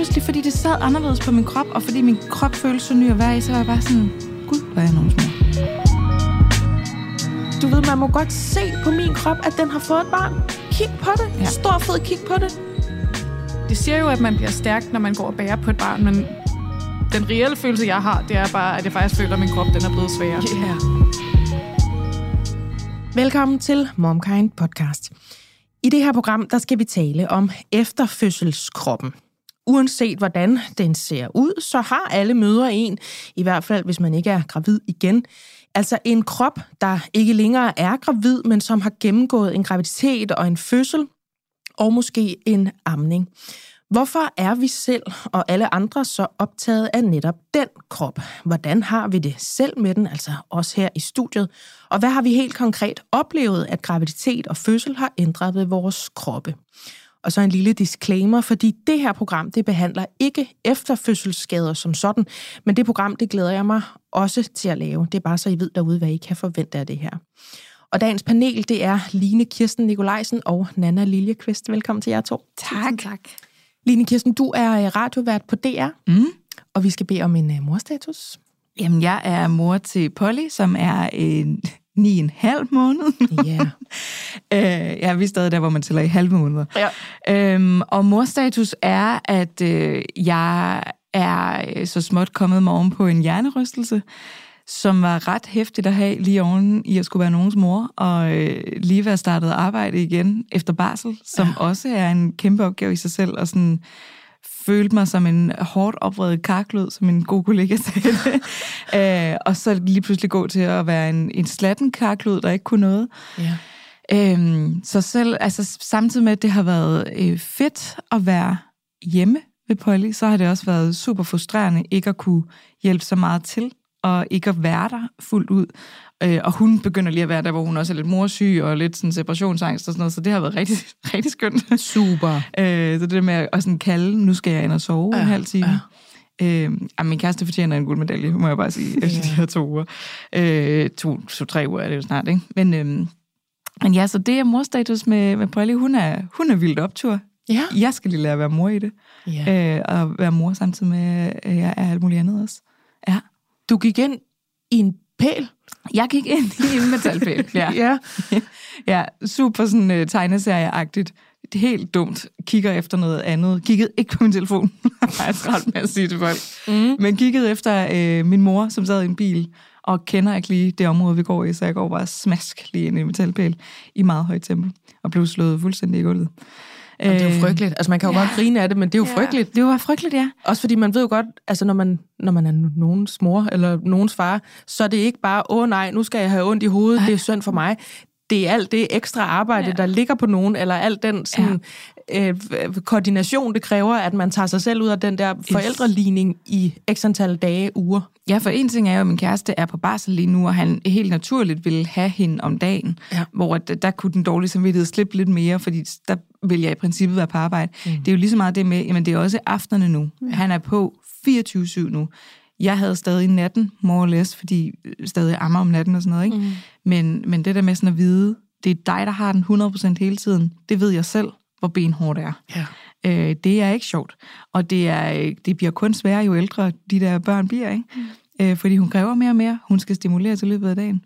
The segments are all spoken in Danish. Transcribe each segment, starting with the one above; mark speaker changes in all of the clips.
Speaker 1: pludselig, fordi det sad anderledes på min krop, og fordi min krop føltes så ny at være i, så var jeg bare sådan, gud, hvor er jeg nogen små.
Speaker 2: Du ved, man må godt se på min krop, at den har fået et barn. Kig på det.
Speaker 1: Ja.
Speaker 2: Stor fed kig på det.
Speaker 3: Det siger jo, at man bliver stærk, når man går og bærer på et barn, men den reelle følelse, jeg har, det er bare, at jeg faktisk føler, at min krop den er blevet sværere.
Speaker 2: Yeah. Velkommen til MomKind podcast. I det her program, der skal vi tale om efterfødselskroppen. Uanset hvordan den ser ud, så har alle mødre en, i hvert fald hvis man ikke er gravid igen. Altså en krop, der ikke længere er gravid, men som har gennemgået en graviditet og en fødsel, og måske en amning. Hvorfor er vi selv og alle andre så optaget af netop den krop? Hvordan har vi det selv med den, altså os her i studiet? Og hvad har vi helt konkret oplevet, at graviditet og fødsel har ændret ved vores kroppe? Og så en lille disclaimer, fordi det her program, det behandler ikke efterfødselsskader som sådan, men det program, det glæder jeg mig også til at lave. Det er bare så I ved derude, hvad I kan forvente af det her. Og dagens panel, det er Line Kirsten Nikolajsen og Nana Liljeqvist. Velkommen til jer to.
Speaker 1: Tak.
Speaker 3: tak.
Speaker 2: Line Kirsten, du er øh, radiovært på DR,
Speaker 1: Mm.
Speaker 2: og vi skal bede om en uh, morstatus.
Speaker 1: Jamen, jeg er mor til Polly, som er en ni en halv måned.
Speaker 2: Ja.
Speaker 1: øh, ja, vi er stadig der, hvor man tæller i halve måneder.
Speaker 2: Ja.
Speaker 1: Øhm, og morstatus er, at øh, jeg er øh, så småt kommet mig oven på en hjernerystelse, som var ret hæftigt at have lige oven i at skulle være nogens mor, og øh, lige være startet arbejde igen efter barsel, som ja. også er en kæmpe opgave i sig selv, og sådan følte mig som en hårdt opvredet karklød, som en god kollega sagde det. øh, og så lige pludselig gå til at være en, en slatten karklød, der ikke kunne noget.
Speaker 2: ja.
Speaker 1: Øhm, så selv, altså samtidig med, at det har været øh, fedt at være hjemme ved Polly, så har det også været super frustrerende ikke at kunne hjælpe så meget til, og ikke at være der fuldt ud. Øh, og hun begynder lige at være der, hvor hun også er lidt morsyg og lidt sådan separationsangst og sådan noget, så det har været rigtig, rigtig skønt.
Speaker 2: Super.
Speaker 1: Øh, så det der med at sådan kalde, nu skal jeg ind og sove ja, en halv time.
Speaker 2: ja.
Speaker 1: Øh, min kæreste fortjener en guldmedalje, må jeg bare sige, efter
Speaker 2: Ja.
Speaker 1: de her to uger. Øh, to, to, tre uger er det jo snart, ikke? Men, øh, men ja, så det er morstatus med, med Polly. Hun er, hun er vildt optur.
Speaker 2: Ja.
Speaker 1: Jeg skal lige lære at være mor i det.
Speaker 2: ja.
Speaker 1: Øh, og være mor samtidig med, at jeg er alt muligt andet også. Ja.
Speaker 2: Du gik ind i en pæl.
Speaker 1: Jeg gik ind i en metalpæl. ja.
Speaker 2: ja.
Speaker 1: Ja, super sådan uh, tegneserieagtigt. Det er helt dumt. Kigger efter noget andet. Kiggede ikke på min telefon. jeg travlt med at sige til folk.
Speaker 2: Mm.
Speaker 1: Men kiggede efter øh, min mor, som sad i en bil, og kender ikke lige det område, vi går i, så jeg går bare smask lige ind i en metalpæl i meget højt tempo, og blev slået fuldstændig i gulvet.
Speaker 2: Og det er jo frygteligt. Altså, man kan jo
Speaker 1: ja.
Speaker 2: godt grine af det, men det er jo
Speaker 1: Ja.
Speaker 2: frygteligt.
Speaker 1: Det var frygteligt, ja.
Speaker 2: Også fordi man ved jo godt, altså når man, når man er nogens mor eller nogens far, så er det ikke bare, åh nej, nu skal jeg have ondt i hovedet,
Speaker 1: Nej.
Speaker 2: det er synd for mig. Det er alt det ekstra arbejde, ja. Der ligger på nogen, eller alt den sådan, ja. øh, koordination, det kræver, at man tager sig selv ud af den der forældreligning i x antal dage, uger.
Speaker 1: Ja, for en ting er jo, at min kæreste er på barsel lige nu, og han helt naturligt vil have hende om dagen,
Speaker 2: Ja.
Speaker 1: hvor der kunne den dårlige samvittighed slippe lidt mere, fordi der vil jeg i princippet være på arbejde. Mm. Det er jo lige så meget det med, jamen det er også aftenerne nu. Ja. Han er på 24-7 nu. Jeg havde stadig natten, more or less, fordi øh, stadig ammer om natten og sådan noget, ikke? Mm. Men, men det der med sådan at vide, det er dig, der har den 100% hele tiden, det ved jeg selv, hvor benhårdt det er.
Speaker 2: Ja.
Speaker 1: Øh, det er ikke sjovt. Og det, er, øh, det bliver kun sværere, jo ældre de der børn bliver. Ikke? Mm. Øh, fordi hun kræver mere og mere. Hun skal stimulere til løbet af dagen.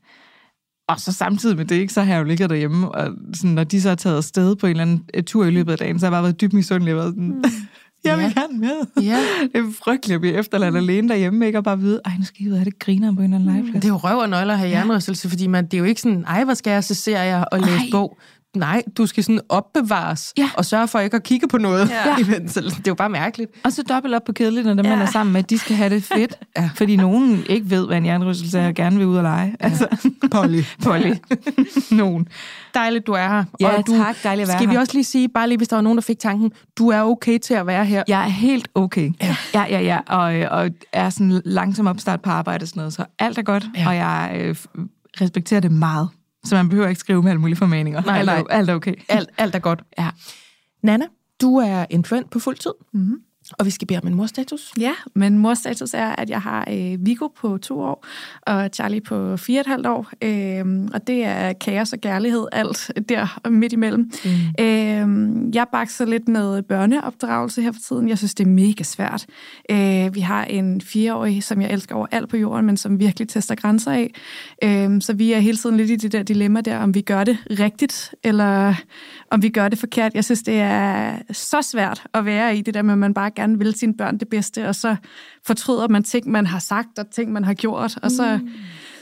Speaker 1: Og så samtidig med det, ikke, så har jeg jo ligget derhjemme, og sådan, når de så er taget afsted på en eller anden øh, tur i løbet af dagen, så har jeg bare været dybt misundelig. Været sådan, jeg vil
Speaker 2: Ja.
Speaker 1: gerne med.
Speaker 2: Ja.
Speaker 1: Det er frygteligt at blive efterladt alene derhjemme, ikke? Og bare vide, ej, nu skal I ud af det griner på en eller anden legeplads.
Speaker 2: Det er jo røv og nøgler at have hjernerystelse, fordi man, det er jo ikke sådan, ej, hvor skal jeg se serier og læse
Speaker 1: Ej.
Speaker 2: bog. Nej, du skal sådan opbevares
Speaker 1: Ja.
Speaker 2: og sørge for ikke at kigge på noget.
Speaker 1: Ja.
Speaker 2: Imens. Det er jo bare mærkeligt.
Speaker 1: Og så dobbelt op på kedeligt, når dem, man er sammen med, de skal have det fedt.
Speaker 2: Ja.
Speaker 1: ja. Fordi nogen ikke ved, hvad en hjernerystelse er, og gerne vil ud og lege. Altså,
Speaker 2: Polly.
Speaker 1: Polly. nogen.
Speaker 2: Dejligt, du er her.
Speaker 1: Ja,
Speaker 2: og du,
Speaker 1: tak. Dejligt at være
Speaker 2: Skal vi også lige sige, bare lige hvis der var nogen, der fik tanken, du er okay til at være her.
Speaker 1: Jeg er helt okay. Ja, ja, ja. ja. Og, og er sådan langsom opstart på arbejde og sådan noget, så alt er godt.
Speaker 2: Ja.
Speaker 1: Ja. Og jeg øh, respekterer det meget. Så man behøver ikke skrive med alle mulige formaninger.
Speaker 2: Nej,
Speaker 1: alt, er,
Speaker 2: nej.
Speaker 1: alt er okay.
Speaker 2: Alt, alt er godt.
Speaker 1: Ja.
Speaker 2: Nana, du er influent på fuld tid.
Speaker 3: Mhm.
Speaker 2: Og vi skal bede om en morstatus.
Speaker 3: Ja, men morstatus er, at jeg har øh, Viggo på to år, og Charlie på fire og et halvt år. Øh, og det er kaos og kærlighed, alt der midt imellem. Mm. Øh, jeg bakser lidt med børneopdragelse her for tiden. Jeg synes, det er mega svært. Øh, vi har en fireårig, som jeg elsker over alt på jorden, men som virkelig tester grænser af. Øh, så vi er hele tiden lidt i det der dilemma der, om vi gør det rigtigt, eller om vi gør det forkert. Jeg synes, det er så svært at være i det der med, at man bare gerne vil sine børn det bedste, og så fortryder man ting, man har sagt, og ting, man har gjort, og så mm.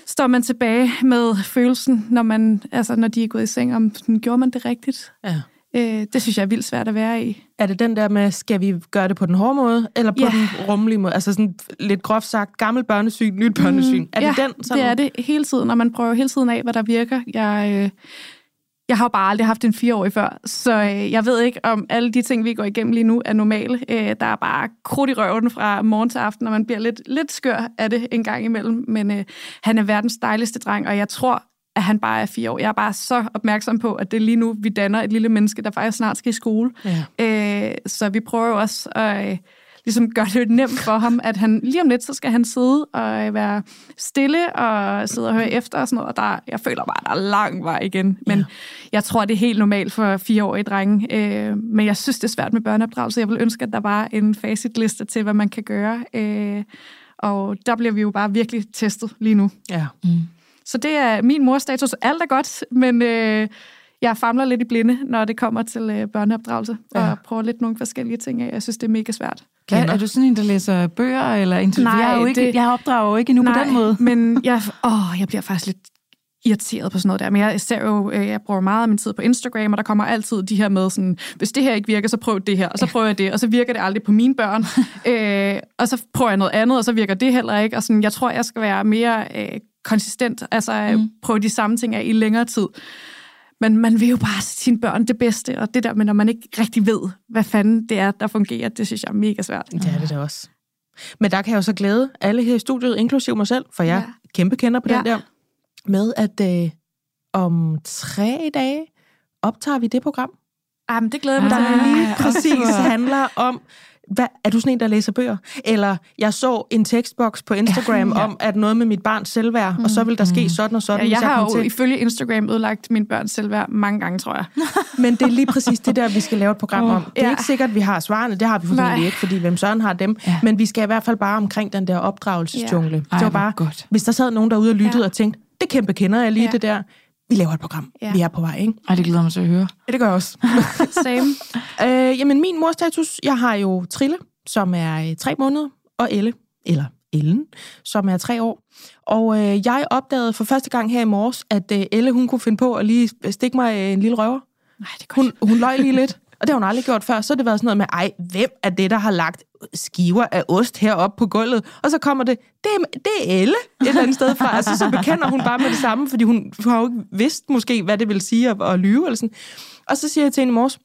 Speaker 3: står man tilbage med følelsen, når, man, altså, når de er gået i seng, om sådan, gjorde man det rigtigt?
Speaker 2: Ja.
Speaker 3: Øh, det synes jeg er vildt svært at være i.
Speaker 2: Er det den der med, skal vi gøre det på den hårde måde, eller på
Speaker 3: Ja.
Speaker 2: den rummelige måde? Altså sådan lidt groft sagt, gammel børnesyn, nyt børnesyn. Mm, er det
Speaker 3: ja,
Speaker 2: den? Sådan?
Speaker 3: det er det hele tiden, og man prøver hele tiden af, hvad der virker. Jeg, øh, jeg har jo bare aldrig haft en fireårig før, så øh, jeg ved ikke, om alle de ting, vi går igennem lige nu, er normale. Øh, der er bare krudt i røven fra morgen til aften, og man bliver lidt, lidt skør af det en gang imellem. Men øh, han er verdens dejligste dreng, og jeg tror, at han bare er fire år. Jeg er bare så opmærksom på, at det er lige nu, vi danner et lille menneske, der faktisk snart skal i skole.
Speaker 2: Ja.
Speaker 3: Øh, så vi prøver jo også at øh, ligesom gøre det nemt for ham, at han lige om lidt, så skal han sidde og øh, være stille og sidde og høre efter og sådan noget. Og der, jeg føler bare, at der er lang vej igen. Men
Speaker 2: Ja.
Speaker 3: jeg tror, det er helt normalt for fireårige drenge. Øh, men jeg synes, det er svært med børneopdragelse. Jeg vil ønske, at der var en facitliste til, hvad man kan gøre. Øh, og der bliver vi jo bare virkelig testet lige nu.
Speaker 2: Ja.
Speaker 3: Så det er min morstatus. Alt er godt, men øh, jeg famler lidt i blinde, når det kommer til øh, børneopdragelse,
Speaker 2: Ja.
Speaker 3: og prøver lidt nogle forskellige ting af. Jeg synes, det er mega svært.
Speaker 2: Kender.
Speaker 1: er du sådan en, der læser bøger? Eller interview?
Speaker 3: Nej,
Speaker 1: jeg, er jo ikke,
Speaker 3: det-
Speaker 1: jeg opdrager jo ikke endnu på den måde.
Speaker 3: men jeg, åh, jeg bliver faktisk lidt irriteret på sådan noget der. Men jeg ser jo, øh, jeg bruger meget af min tid på Instagram, og der kommer altid de her med sådan, hvis det her ikke virker, så prøv det her, og så prøver jeg det, og så virker det aldrig på mine børn. øh, og så prøver jeg noget andet, og så virker det heller ikke. Og sådan, jeg tror, jeg skal være mere øh, konsistent, altså mm. prøve de samme ting af i længere tid. Men man vil jo bare sine børn det bedste, og det der med, når man ikke rigtig ved, hvad fanden det er, der fungerer, det synes jeg er mega svært.
Speaker 2: Det er det da også. Men der kan jeg jo så glæde alle her i studiet, inklusive mig selv, for jeg er
Speaker 3: Ja.
Speaker 2: kæmpe kender på den
Speaker 3: Ja.
Speaker 2: der, med at øh, om tre dage optager vi det program,
Speaker 3: Ah, men det glæder jeg mig
Speaker 2: der lige præcis handler om, hvad, er du sådan en, der læser bøger? Eller jeg så en tekstboks på Instagram
Speaker 1: Ja.
Speaker 2: om, at noget med mit barns selvværd, og så vil der ske sådan og sådan,
Speaker 3: Ja,
Speaker 2: hvis
Speaker 3: jeg har jo
Speaker 2: til.
Speaker 3: ifølge Instagram ødelagt min børns selvværd mange gange, tror jeg.
Speaker 2: Men det er lige præcis det der, vi skal lave et program om. Det er
Speaker 3: ja.
Speaker 2: ikke sikkert, at vi har svarene. Det har vi formentlig ikke, fordi hvem søren har dem.
Speaker 1: Ja.
Speaker 2: Men vi skal i hvert fald bare omkring den der opdragelsesjungle.
Speaker 1: Ej,
Speaker 2: det var bare,
Speaker 1: godt.
Speaker 2: hvis der sad nogen derude og lyttede
Speaker 3: Ja.
Speaker 2: og tænkte, det kæmpe kender jeg lige
Speaker 3: Ja.
Speaker 2: det der. Vi laver et program.
Speaker 3: Ja.
Speaker 2: Vi er på vej, ikke?
Speaker 1: Ej, det glæder mig til at høre.
Speaker 2: Ja, det gør jeg også.
Speaker 3: Same.
Speaker 2: øh, jamen, min morstatus, jeg har jo Trille, som er øh, tre måneder, og Elle, eller Ellen, som er tre år. Og øh, jeg opdagede for første gang her i morges, at øh, Elle, hun kunne finde på at lige stikke mig øh, en lille røver.
Speaker 3: Nej, det er godt.
Speaker 2: Hun, hun løg lige lidt, og det har hun aldrig gjort før. Så har det været sådan noget med, ej, hvem er det, der har lagt skiver af ost heroppe på gulvet? Og så kommer det, det er, det er Elle et eller andet sted fra. Altså, så bekender hun bare med det samme, fordi hun, hun har jo ikke vidst måske, hvad det vil sige at, at lyve. Eller sådan. Og så siger jeg til hende i morges,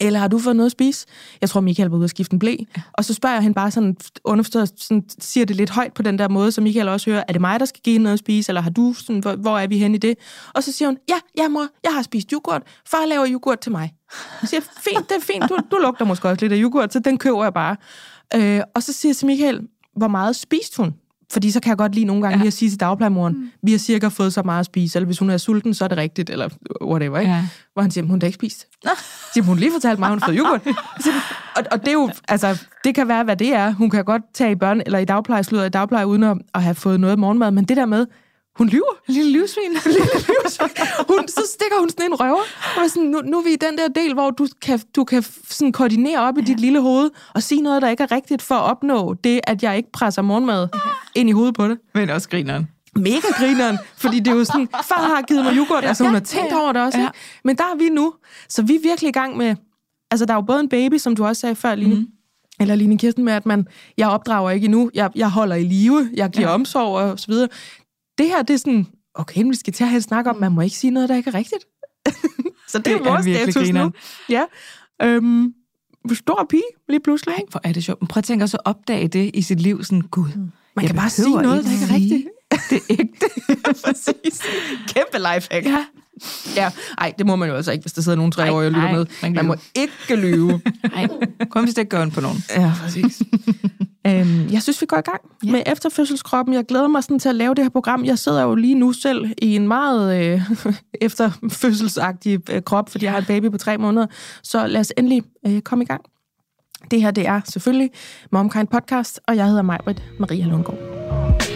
Speaker 2: eller har du fået noget at spise? Jeg tror, Michael var ude at skifte en blæ. Og så spørger jeg hende bare sådan, underforstået, sådan, siger det lidt højt på den der måde, så Michael også hører, er det mig, der skal give hende noget at spise, eller har du, sådan, hvor, hvor er vi henne i det? Og så siger hun, ja, ja mor, jeg har spist yoghurt. Far laver yoghurt til mig. Så siger jeg, fint, det er fint, du, du lugter måske også lidt af yoghurt, så den køber jeg bare. Øh, og så siger jeg til Michael, hvor meget spiste hun? Fordi så kan jeg godt lige nogle gange ja. lige at sige til dagplejemoren, mm. vi har cirka fået så meget at spise, eller hvis hun er sulten, så er det rigtigt, eller whatever, ikke?
Speaker 1: Ja.
Speaker 2: Hvor han siger, hun har ikke spist. Så siger, hun lige fortalt mig, hun har fået yoghurt. Siger og, og det er jo, altså, det kan være, hvad det er. Hun kan godt tage i børn, eller i dagpleje, slutte i dagpleje, uden at, at have fået noget morgenmad, men det der med, hun lyver.
Speaker 1: Lille livsvin.
Speaker 2: hun, så stikker hun sådan en røver. Og er sådan, nu, nu er vi i den der del, hvor du kan, du kan sådan koordinere op i dit lille hoved, og sige noget, der ikke er rigtigt, for at opnå det, at jeg ikke presser morgenmad ind i hovedet på det.
Speaker 1: Men også grineren.
Speaker 2: Mega grineren, fordi det er jo sådan, far har givet mig yoghurt, altså hun har tænkt over det også,
Speaker 1: Ja.
Speaker 2: ikke? Men der er vi nu, så vi er virkelig i gang med, altså der er jo både en baby, som du også sagde før, Line, mm. eller Line Kirsten, med at man, jeg opdrager ikke endnu, jeg, jeg holder i live, jeg giver ja. omsorg og så videre. Det her, det er sådan, okay, vi skal til at have en snak om, man må ikke sige noget, der ikke er rigtigt. så det,
Speaker 1: Det
Speaker 2: er
Speaker 1: er
Speaker 2: vores
Speaker 1: virkelig
Speaker 2: status nu. Ja. Øhm, stor pige lige pludselig.
Speaker 1: Ej, hvor er det sjovt. Men prøv at tænke også at opdage det i sit liv. Sådan, gud,
Speaker 2: Man
Speaker 1: jeg
Speaker 2: kan bare sige noget, der ikke er rigtigt.
Speaker 1: Det ægte.
Speaker 2: Præcis. Kæmpe lifehack.
Speaker 1: ja.
Speaker 2: Ja, ej, det må man jo altså ikke, hvis der sidder nogle tre år og lytter med. Man, man må ikke lyve.
Speaker 1: Nej, kun hvis det ikke gør ondt på nogen.
Speaker 2: Ja, præcis. øhm, jeg synes, vi går i gang ja. med efterfødselskroppen. Jeg glæder mig sådan til at lave det her program. Jeg sidder jo lige nu selv i en meget øh, efterfødselsagtig øh, krop, fordi jeg har et baby på tre måneder. Så lad os endelig øh, komme i gang. Det her, det er selvfølgelig MomKind Podcast, og jeg hedder Majbrit Maria Lundgaard.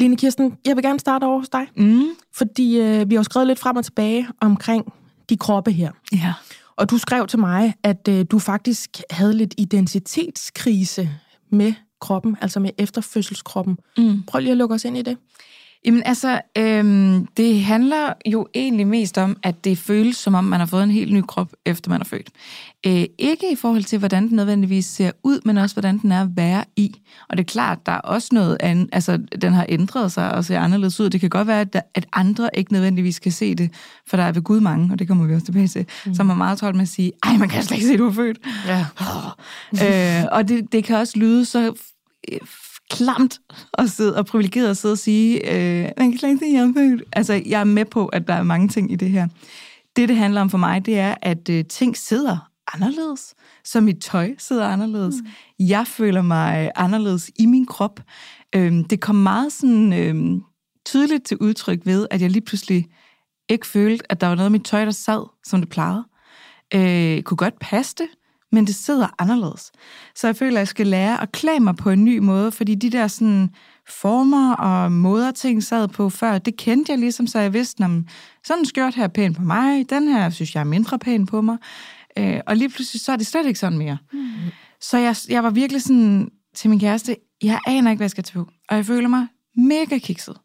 Speaker 2: Line Kirsten, jeg vil gerne starte over hos dig.
Speaker 1: Mm.
Speaker 2: Fordi øh, vi har jo skrevet lidt frem og tilbage omkring de kroppe her.
Speaker 1: Ja.
Speaker 2: Og du skrev til mig, at øh, du faktisk havde lidt identitetskrise med kroppen, altså med efterfødselskroppen.
Speaker 1: Mm.
Speaker 2: Prøv lige at lukke os ind i det.
Speaker 1: Jamen altså, øhm, det handler jo egentlig mest om, at det føles som om, man har fået en helt ny krop, efter man er født. Øh, ikke i forhold til, hvordan den nødvendigvis ser ud, men også, hvordan den er at være i. Og det er klart, der er også noget andet, altså den har ændret sig og ser anderledes ud. Det kan godt være, at, der, at andre ikke nødvendigvis kan se det, for der er ved Gud mange, og det kommer vi også tilbage til, mm. som er meget travlt med at sige, ej, man kan slet ikke se, du er født.
Speaker 2: Ja.
Speaker 1: øh, og det, det kan også lyde så klamt at sidde og privilegeret at sidde og sige, øh, man kan slet ikke se. Altså, jeg er med på, at der er mange ting i det her. Det, det handler om for mig, det er, at øh, ting sidder anderledes. Så mit tøj sidder anderledes. Mm. Jeg føler mig anderledes i min krop. Øh, det kom meget sådan øh, tydeligt til udtryk ved, at jeg lige pludselig ikke følte, at der var noget af mit tøj, der sad, som det plejede. Øh, kunne godt passe det, men det sidder anderledes. Så jeg føler, at jeg skal lære at klæde mig på en ny måde, fordi de der sådan former og måder, ting sad på før, det kendte jeg ligesom, så jeg vidste, om sådan en skørt her er pæn på mig, den her synes jeg er mindre pæn på mig. Øh, og lige pludselig, så er det slet ikke sådan mere. Mm. Så jeg, jeg var virkelig sådan til min kæreste, jeg aner ikke, hvad jeg skal tage på. Og jeg føler mig mega kikset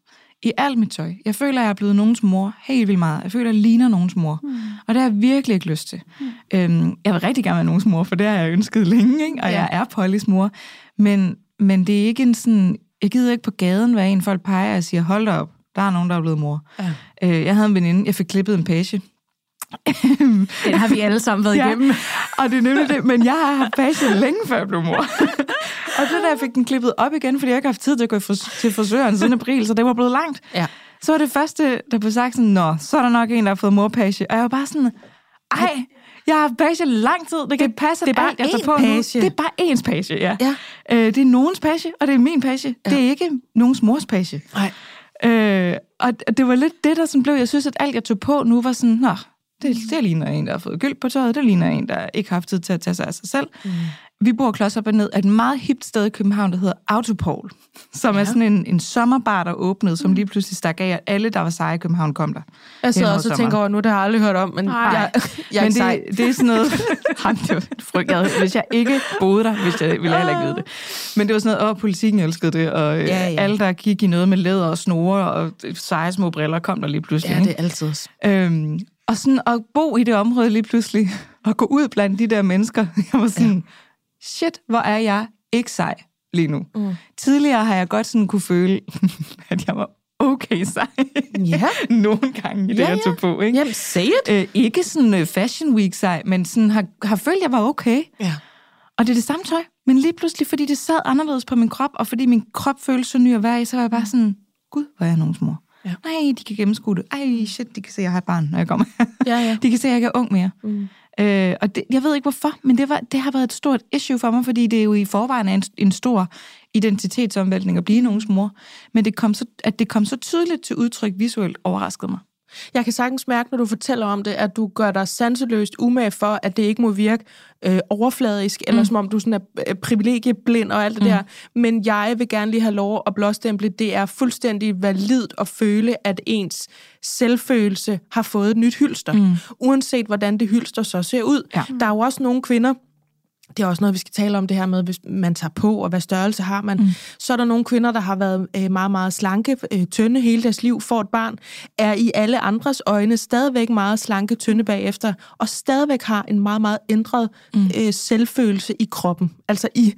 Speaker 1: i alt mit tøj. Jeg føler, at jeg er blevet nogens mor helt vildt meget. Jeg føler, at jeg ligner nogens mor. Mm. Og det har jeg virkelig ikke lyst til. Mm. Øhm, jeg vil rigtig gerne være nogens mor, for det har jeg ønsket længe, ikke? og ja. jeg er Pollys mor. Men, men det er ikke en sådan... Jeg gider ikke på gaden, hvad en folk peger og siger, hold da op, der er nogen, der er blevet mor. Ja. Øh, jeg havde en veninde, jeg fik klippet en page.
Speaker 3: Den har vi alle sammen været ja, igennem.
Speaker 1: og det er nemlig det, men jeg har haft page længe før jeg blev mor. og så da jeg fik den klippet op igen, fordi jeg ikke har haft tid til at gå til frisøren siden april, så det var blevet langt.
Speaker 2: Ja.
Speaker 1: Så var det første, der blev sagt sådan, nå, så er der nok en, der har fået morpage. Og jeg var bare sådan, ej, jeg har page lang tid. Det kan det, passe,
Speaker 2: det er bare
Speaker 1: alt,
Speaker 2: én
Speaker 1: på
Speaker 2: page.
Speaker 1: Nu. Det er bare ens page, ja.
Speaker 2: ja.
Speaker 1: Øh, det er nogens page, og det er min page. Ja. Det er ikke nogens mors page.
Speaker 2: Nej.
Speaker 1: Øh, og det var lidt det, der sådan blev, jeg synes, at alt, jeg tog på nu, var sådan, nå, det, det ligner en, der har fået gyld på tøjet. Det ligner en, der ikke har haft tid til at tage sig af sig selv. Mm. Vi bor klods op og ned af et meget hipt sted i København, der hedder Autopol, som ja. er sådan en, en sommerbar, der åbnede, som lige pludselig stak af, at alle, der var seje i København, kom der.
Speaker 2: Jeg sidder også og tænker over, nu det har jeg aldrig hørt om, men
Speaker 1: Nej.
Speaker 2: jeg, jeg er
Speaker 1: men
Speaker 2: sej.
Speaker 1: det, det er sådan noget... Jamen, det var frygt. Jeg, hvis jeg ikke boede der, hvis jeg, ville jeg heller ikke vide det. Men det var sådan noget, åh, politikken elskede det, og ja, ja. alle, der gik i noget med læder og snore og seje små briller, kom der lige pludselig.
Speaker 2: Ja, det er altid.
Speaker 1: Øhm, og sådan at bo i det område lige pludselig, og gå ud blandt de der mennesker, jeg var sådan, ja. shit, hvor er jeg ikke sej lige nu. Mm. Tidligere har jeg godt sådan kunne føle, at jeg var okay sej.
Speaker 2: Ja.
Speaker 1: Nogle gange i det,
Speaker 2: Ja,
Speaker 1: jeg
Speaker 2: ja.
Speaker 1: tog på. Ikke?
Speaker 2: Jamen, say it.
Speaker 1: Øh, ikke sådan øh, fashion week sej, men sådan har, har følt, at jeg var okay.
Speaker 2: Ja.
Speaker 1: Og det er det samme tøj, men lige pludselig, fordi det sad anderledes på min krop, og fordi min krop føltes så ny at være i, så var jeg bare sådan, gud, hvor er jeg nogens mor. Ja. Nej, de kan gennemskue det. Ej, shit, de kan se, at jeg har et barn, når jeg kommer.
Speaker 2: Ja, ja.
Speaker 1: De kan se, at jeg ikke er ung mere. Mm. Øh, og det, jeg ved ikke hvorfor, men det, var, det har været et stort issue for mig, fordi det er jo i forvejen en, en stor identitetsomvæltning at blive nogens mor. Men det kom så, at det kom så tydeligt til udtryk visuelt, overraskede mig.
Speaker 2: Jeg kan sagtens mærke, når du fortæller om det, at du gør dig sanseløst umage for, at det ikke må virke øh, overfladisk, eller mm. som om du sådan er øh, privilegieblind og alt det mm. der. Men jeg vil gerne lige have lov at blåstemple, det er fuldstændig validt at føle, at ens selvfølelse har fået et nyt hylster. Mm. Uanset hvordan det hylster så ser ud. Ja. Der er jo også nogle kvinder, det er også noget, vi skal tale om det her med, hvis man tager på, og hvad størrelse har man. Mm. Så er der nogle kvinder, der har været øh, meget, meget slanke, øh, tynde hele deres liv, får et barn, er i alle andres øjne stadigvæk meget slanke, tynde bagefter, og stadigvæk har en meget, meget ændret mm. øh, selvfølelse i kroppen, altså i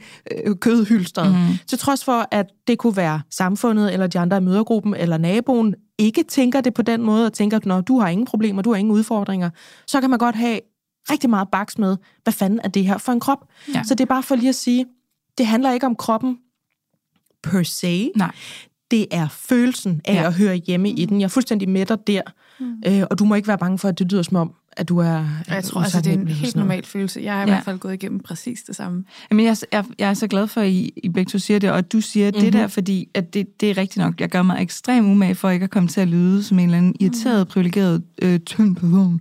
Speaker 2: øh, kødhylstret. Mm. Til trods for, at det kunne være samfundet, eller de andre i mødergruppen, eller naboen, ikke tænker det på den måde, og tænker, når du har ingen problemer, du har ingen udfordringer, så kan man godt have rigtig meget baks med, hvad fanden er det her for en krop? Ja. Så det er bare for lige at sige, det handler ikke om kroppen per se.
Speaker 1: Nej.
Speaker 2: Det er følelsen af ja. at høre hjemme i den. Jeg er fuldstændig med dig der. Mm. Øh, og du må ikke være bange for, at det lyder som om, at du er
Speaker 3: Jeg tror altså, det er en helt normal følelse. Jeg har i ja. hvert fald gået igennem præcis det samme.
Speaker 1: Jamen, jeg, jeg, jeg er så glad for, at I, I begge to siger det, og du siger mm-hmm. det der, fordi at det, det er rigtigt nok. Jeg gør mig ekstremt umage for ikke at komme til at lyde som en eller anden irriteret, mm. privilegeret, øh, tynd person.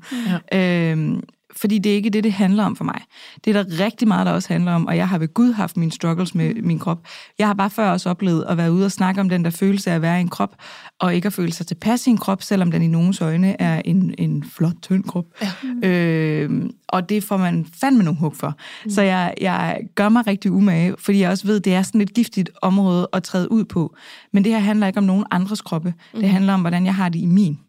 Speaker 1: Ja. Øhm, fordi det er ikke det, det handler om for mig. Det er der rigtig meget, der også handler om, og jeg har ved Gud haft mine struggles med min krop. Jeg har bare før også oplevet at være ude og snakke om den der følelse af at være i en krop, og ikke at føle sig tilpas i en krop, selvom den i nogens øjne er en, en flot, tynd krop. Ja. Øh, og det får man fandme nogle hug for. Mm. Så jeg, jeg gør mig rigtig umage, fordi jeg også ved, at det er sådan et giftigt område at træde ud på. Men det her handler ikke om nogen andres kroppe. Mm. Det handler om, hvordan jeg har det i min.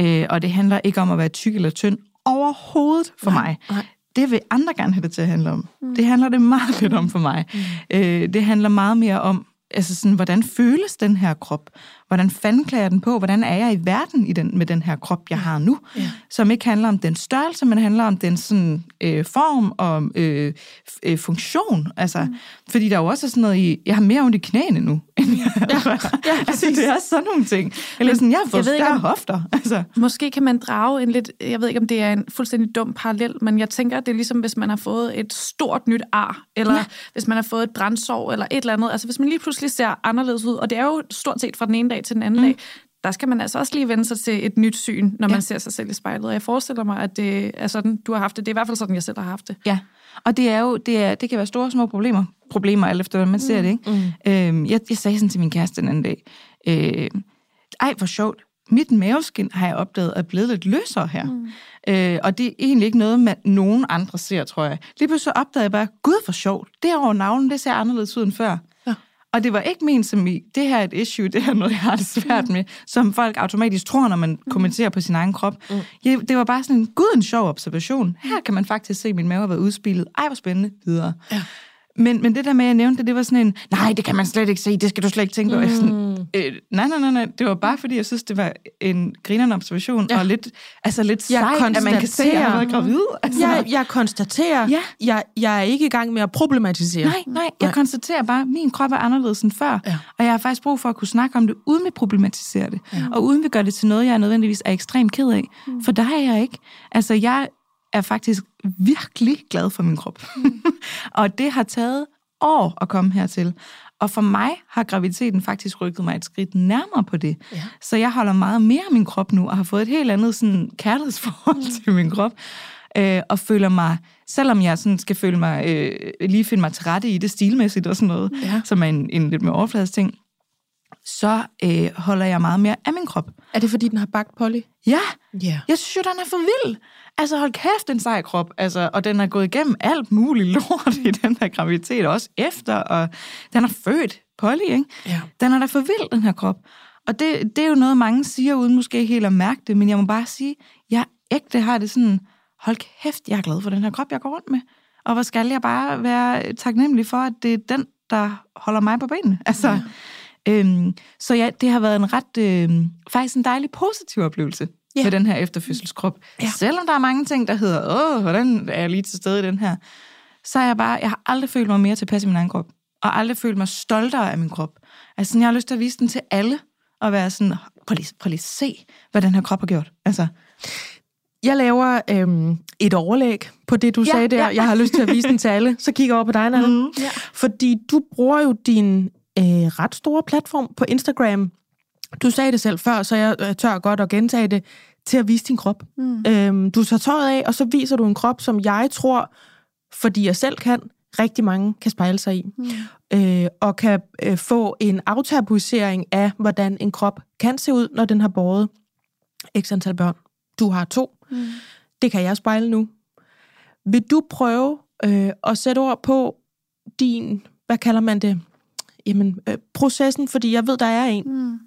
Speaker 1: Øh, og det handler ikke om at være tyk eller tynd, overhovedet for nej, mig. Nej. Det vil andre gerne have det til at handle om. Mm. Det handler det meget lidt om for mig. Mm. Øh, det handler meget mere om, altså sådan, hvordan føles den her krop? Hvordan fanden klæder jeg den på? Hvordan er jeg i verden i den, med den her krop, jeg har nu? Ja. Som ikke handler om den størrelse, men handler om den sådan, øh, form og øh, øh, funktion. Altså, mm. Fordi der er jo også sådan noget i, jeg har mere ondt i knæene nu, end jeg ja. ja, altså, det er sådan nogle ting. Eller sådan, jeg har fået jeg større ikke, hofter. Altså.
Speaker 3: Måske kan man drage en lidt, jeg ved ikke, om det er en fuldstændig dum parallel, men jeg tænker, det er ligesom, hvis man har fået et stort nyt ar, eller ja. hvis man har fået et brændsår, eller et eller andet. Altså, hvis man lige pludselig ser anderledes ud, og det er jo stort set fra den ene dag til den anden mm. dag, der skal man altså også lige vende sig til et nyt syn, når man ser sig selv i spejlet. Og jeg forestiller mig, at det er sådan, du har haft det. Det er i hvert fald sådan, jeg selv har haft det.
Speaker 1: Ja, og det er jo, det, er, det kan være store og små problemer. Problemer, alt efter, hvordan man ser mm. det. Ikke? Mm. Øhm, jeg, jeg sagde sådan til min kæreste den anden dag, øh, ej, hvor sjovt, mit maveskin har jeg opdaget er blevet lidt løsere her. Mm. Øh, og det er egentlig ikke noget, man nogen andre ser, tror jeg. Lige pludselig opdagede jeg bare, gud for sjovt, det over navlen, det ser anderledes ud end før. Og det var ikke ment som i, det her er et issue, det her er noget, jeg har det svært mm. med, som folk automatisk tror, når man mm. kommenterer på sin egen krop. Mm. Ja, det var bare sådan en, gud, en sjov observation. Her kan man faktisk se, at min mave har været udspillet. Ej, hvor spændende. Videre. Ja. Men, men det der med, at jeg nævnte det, det var sådan en, nej, det kan man slet ikke se, det skal du slet ikke tænke på. Mm. Sådan, øh, nej, nej, nej, nej, det var bare fordi, jeg synes, det var en grinerende observation, ja. og lidt, altså lidt jeg sejt, at man kan se, at jeg har været gravid. Altså.
Speaker 2: Jeg, jeg konstaterer, ja. jeg, jeg er ikke i gang med at problematisere.
Speaker 1: Nej, nej, jeg nej. konstaterer bare, at min krop er anderledes end før, ja. og jeg har faktisk brug for at kunne snakke om det, uden vi problematisere det, ja. og uden vi gør det til noget, jeg nødvendigvis er ekstremt ked af. Mm. For der er jeg ikke. Altså, jeg er faktisk virkelig glad for min krop. Mm. og det har taget år at komme hertil. Og for mig har graviditeten faktisk rykket mig et skridt nærmere på det. Ja. Så jeg holder meget mere af min krop nu, og har fået et helt andet sådan, kærlighedsforhold mm. til min krop. Øh, og føler mig, selvom jeg sådan skal føle mig, øh, lige finde mig til rette i det stilmæssigt og sådan noget, ja. som er en, en lidt mere overfladisk ting, så øh, holder jeg meget mere af min krop.
Speaker 2: Er det, fordi den har bagt Polly?
Speaker 1: Ja. Yeah. Jeg synes jo, den er for vild. Altså, hold kæft, en sej krop. Altså, og den er gået igennem alt muligt lort i den her graviditet, også efter, og den er født Polly, ikke? Ja. Den er da for vild, den her krop. Og det, det er jo noget, mange siger, uden måske helt at mærke det, men jeg må bare sige, jeg ægte har det sådan, hold kæft, jeg er glad for den her krop, jeg går rundt med. Og hvor skal jeg bare være taknemmelig for, at det er den, der holder mig på benene. Altså, ja. Øhm, så ja, det har været en ret, øh, faktisk en dejlig positiv oplevelse ja. med den her efterfødselskrop. Ja. Selvom der er mange ting, der hedder, åh, hvordan er jeg lige til stede i den her, så er jeg bare, jeg har aldrig følt mig mere tilpas i min egen krop, og aldrig følt mig stoltere af min krop. Altså, jeg har lyst til at vise den til alle, og være sådan, prøv lige, prøv lige se, hvad den her krop har gjort. Altså,
Speaker 2: Jeg laver øhm, et overlæg på det, du
Speaker 1: Ja,
Speaker 2: sagde der.
Speaker 1: ja.
Speaker 2: Jeg har lyst til at vise den til alle. Så kigger jeg over på dig, Nana. Mm.
Speaker 3: Ja.
Speaker 2: Fordi du bruger jo din øh, ret store platform på Instagram. Du sagde det selv før, så jeg øh, tør godt at gentage det, til at vise din krop.
Speaker 3: Mm.
Speaker 2: Øhm, du tager tøjet af, og så viser du en krop, som jeg tror, fordi jeg selv kan, rigtig mange kan spejle sig i.
Speaker 3: Mm.
Speaker 2: Øh, og kan øh, få en aftabuisering af, hvordan en krop kan se ud, når den har båret x antal børn. Du har to.
Speaker 3: Mm.
Speaker 2: Det kan jeg spejle nu. Vil du prøve øh, at sætte ord på din, hvad kalder man det, jamen, øh, processen, fordi jeg ved, der er en,
Speaker 3: Mm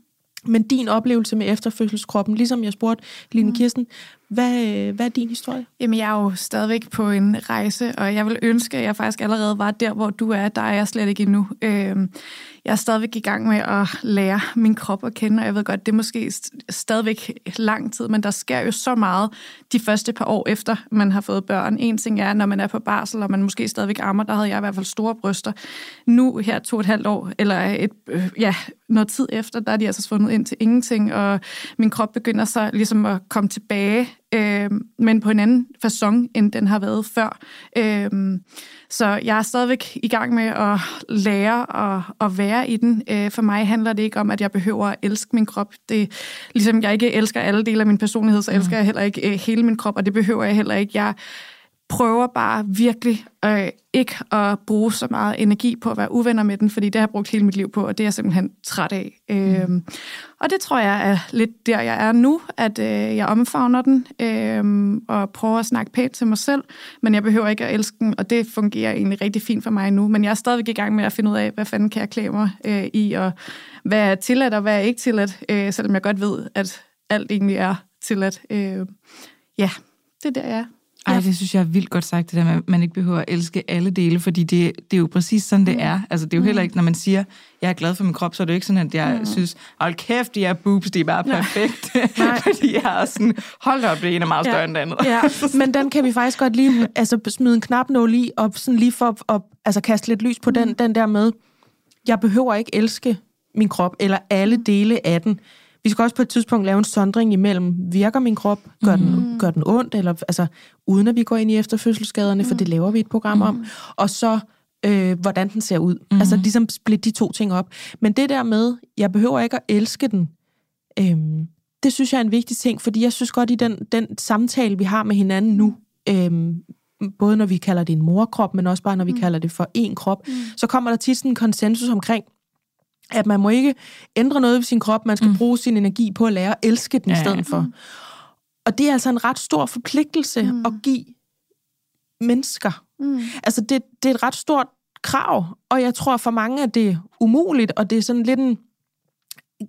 Speaker 2: men din oplevelse med efterfødselskroppen, ligesom jeg spurgte Line Kirsten, hvad, hvad er din historie?
Speaker 3: Jamen, jeg er jo stadigvæk på en rejse, og jeg vil ønske, at jeg faktisk allerede var der, hvor du er. Der er jeg slet ikke endnu. Øhm, Jeg er stadigvæk i gang med at lære min krop at kende, og jeg ved godt, det er måske st- stadigvæk lang tid, men der sker jo så meget de første par år efter, man har fået børn. En ting er, når man er på barsel, og man måske stadigvæk ammer, der havde jeg i hvert fald store bryster. Nu her to og et halvt år, eller et, øh, ja, noget tid efter, der er de altså svundet ind til ingenting, og min krop begynder så ligesom at komme tilbage, øh, men på en anden façon, end den har været før. Øh, så jeg er stadigvæk i gang med at lære at, at være i den. Øh, for mig handler det ikke om, at jeg behøver at elske min krop. Det, ligesom jeg ikke elsker alle dele af min personlighed, så elsker jeg heller ikke øh, hele min krop, og det behøver jeg heller ikke. Jeg prøver bare virkelig øh, ikke at bruge så meget energi på at være uvenner med den, fordi det har jeg brugt hele mit liv på, og det er jeg simpelthen træt af. Mm. Øhm, og det tror jeg er lidt der, jeg er nu, at øh, jeg omfavner den øh, og prøver at snakke pænt til mig selv, men jeg behøver ikke at elske den, og det fungerer egentlig rigtig fint for mig nu. Men jeg er stadigvæk i gang med at finde ud af, hvad fanden kan jeg klæde mig øh, i, og hvad er tilladt og hvad er ikke tilladt, øh, selvom jeg godt ved, at alt egentlig er tilladt. Øh, ja, det er der, jeg er.
Speaker 1: Ej, det synes jeg er vildt godt sagt, det der med, at man ikke behøver at elske alle dele, fordi det, det er jo præcis sådan, det er. Altså, det er jo heller ikke, når man siger, jeg er glad for min krop, så er det jo ikke sådan, at jeg mm. synes, hold kæft, de er boobs, de er bare perfekte. fordi jeg er sådan, hold op, det ene er meget større
Speaker 2: Ja.
Speaker 1: end det andet.
Speaker 2: Ja, men den kan vi faktisk godt lige altså, smide en knapnål i, og sådan lige for at, altså, kaste lidt lys på den, den der med, jeg behøver ikke elske min krop, eller alle dele af den. Vi skal også på et tidspunkt lave en sondring imellem, virker min krop, gør, mm. den, gør den ondt, eller altså, uden at vi går ind i efterfødselsskaderne, for det laver vi et program om, og så øh, hvordan den ser ud. Mm. Altså ligesom splitte de to ting op. Men det der med, jeg behøver ikke at elske den, øhm, det synes jeg er en vigtig ting, fordi jeg synes godt i den, den samtale, vi har med hinanden nu, øhm, både når vi kalder det en morkrop, men også bare når vi mm. kalder det for en krop, mm. så kommer der tit sådan en konsensus omkring, at man må ikke ændre noget ved sin krop, man skal mm. bruge sin energi på at lære at elske den
Speaker 1: Ja,
Speaker 2: i
Speaker 1: ja.
Speaker 2: stedet for. Og det er altså en ret stor forpligtelse mm. at give mennesker.
Speaker 3: Mm.
Speaker 2: Altså, det, det er et ret stort krav, og jeg tror for mange, at det er umuligt, og det er sådan lidt en...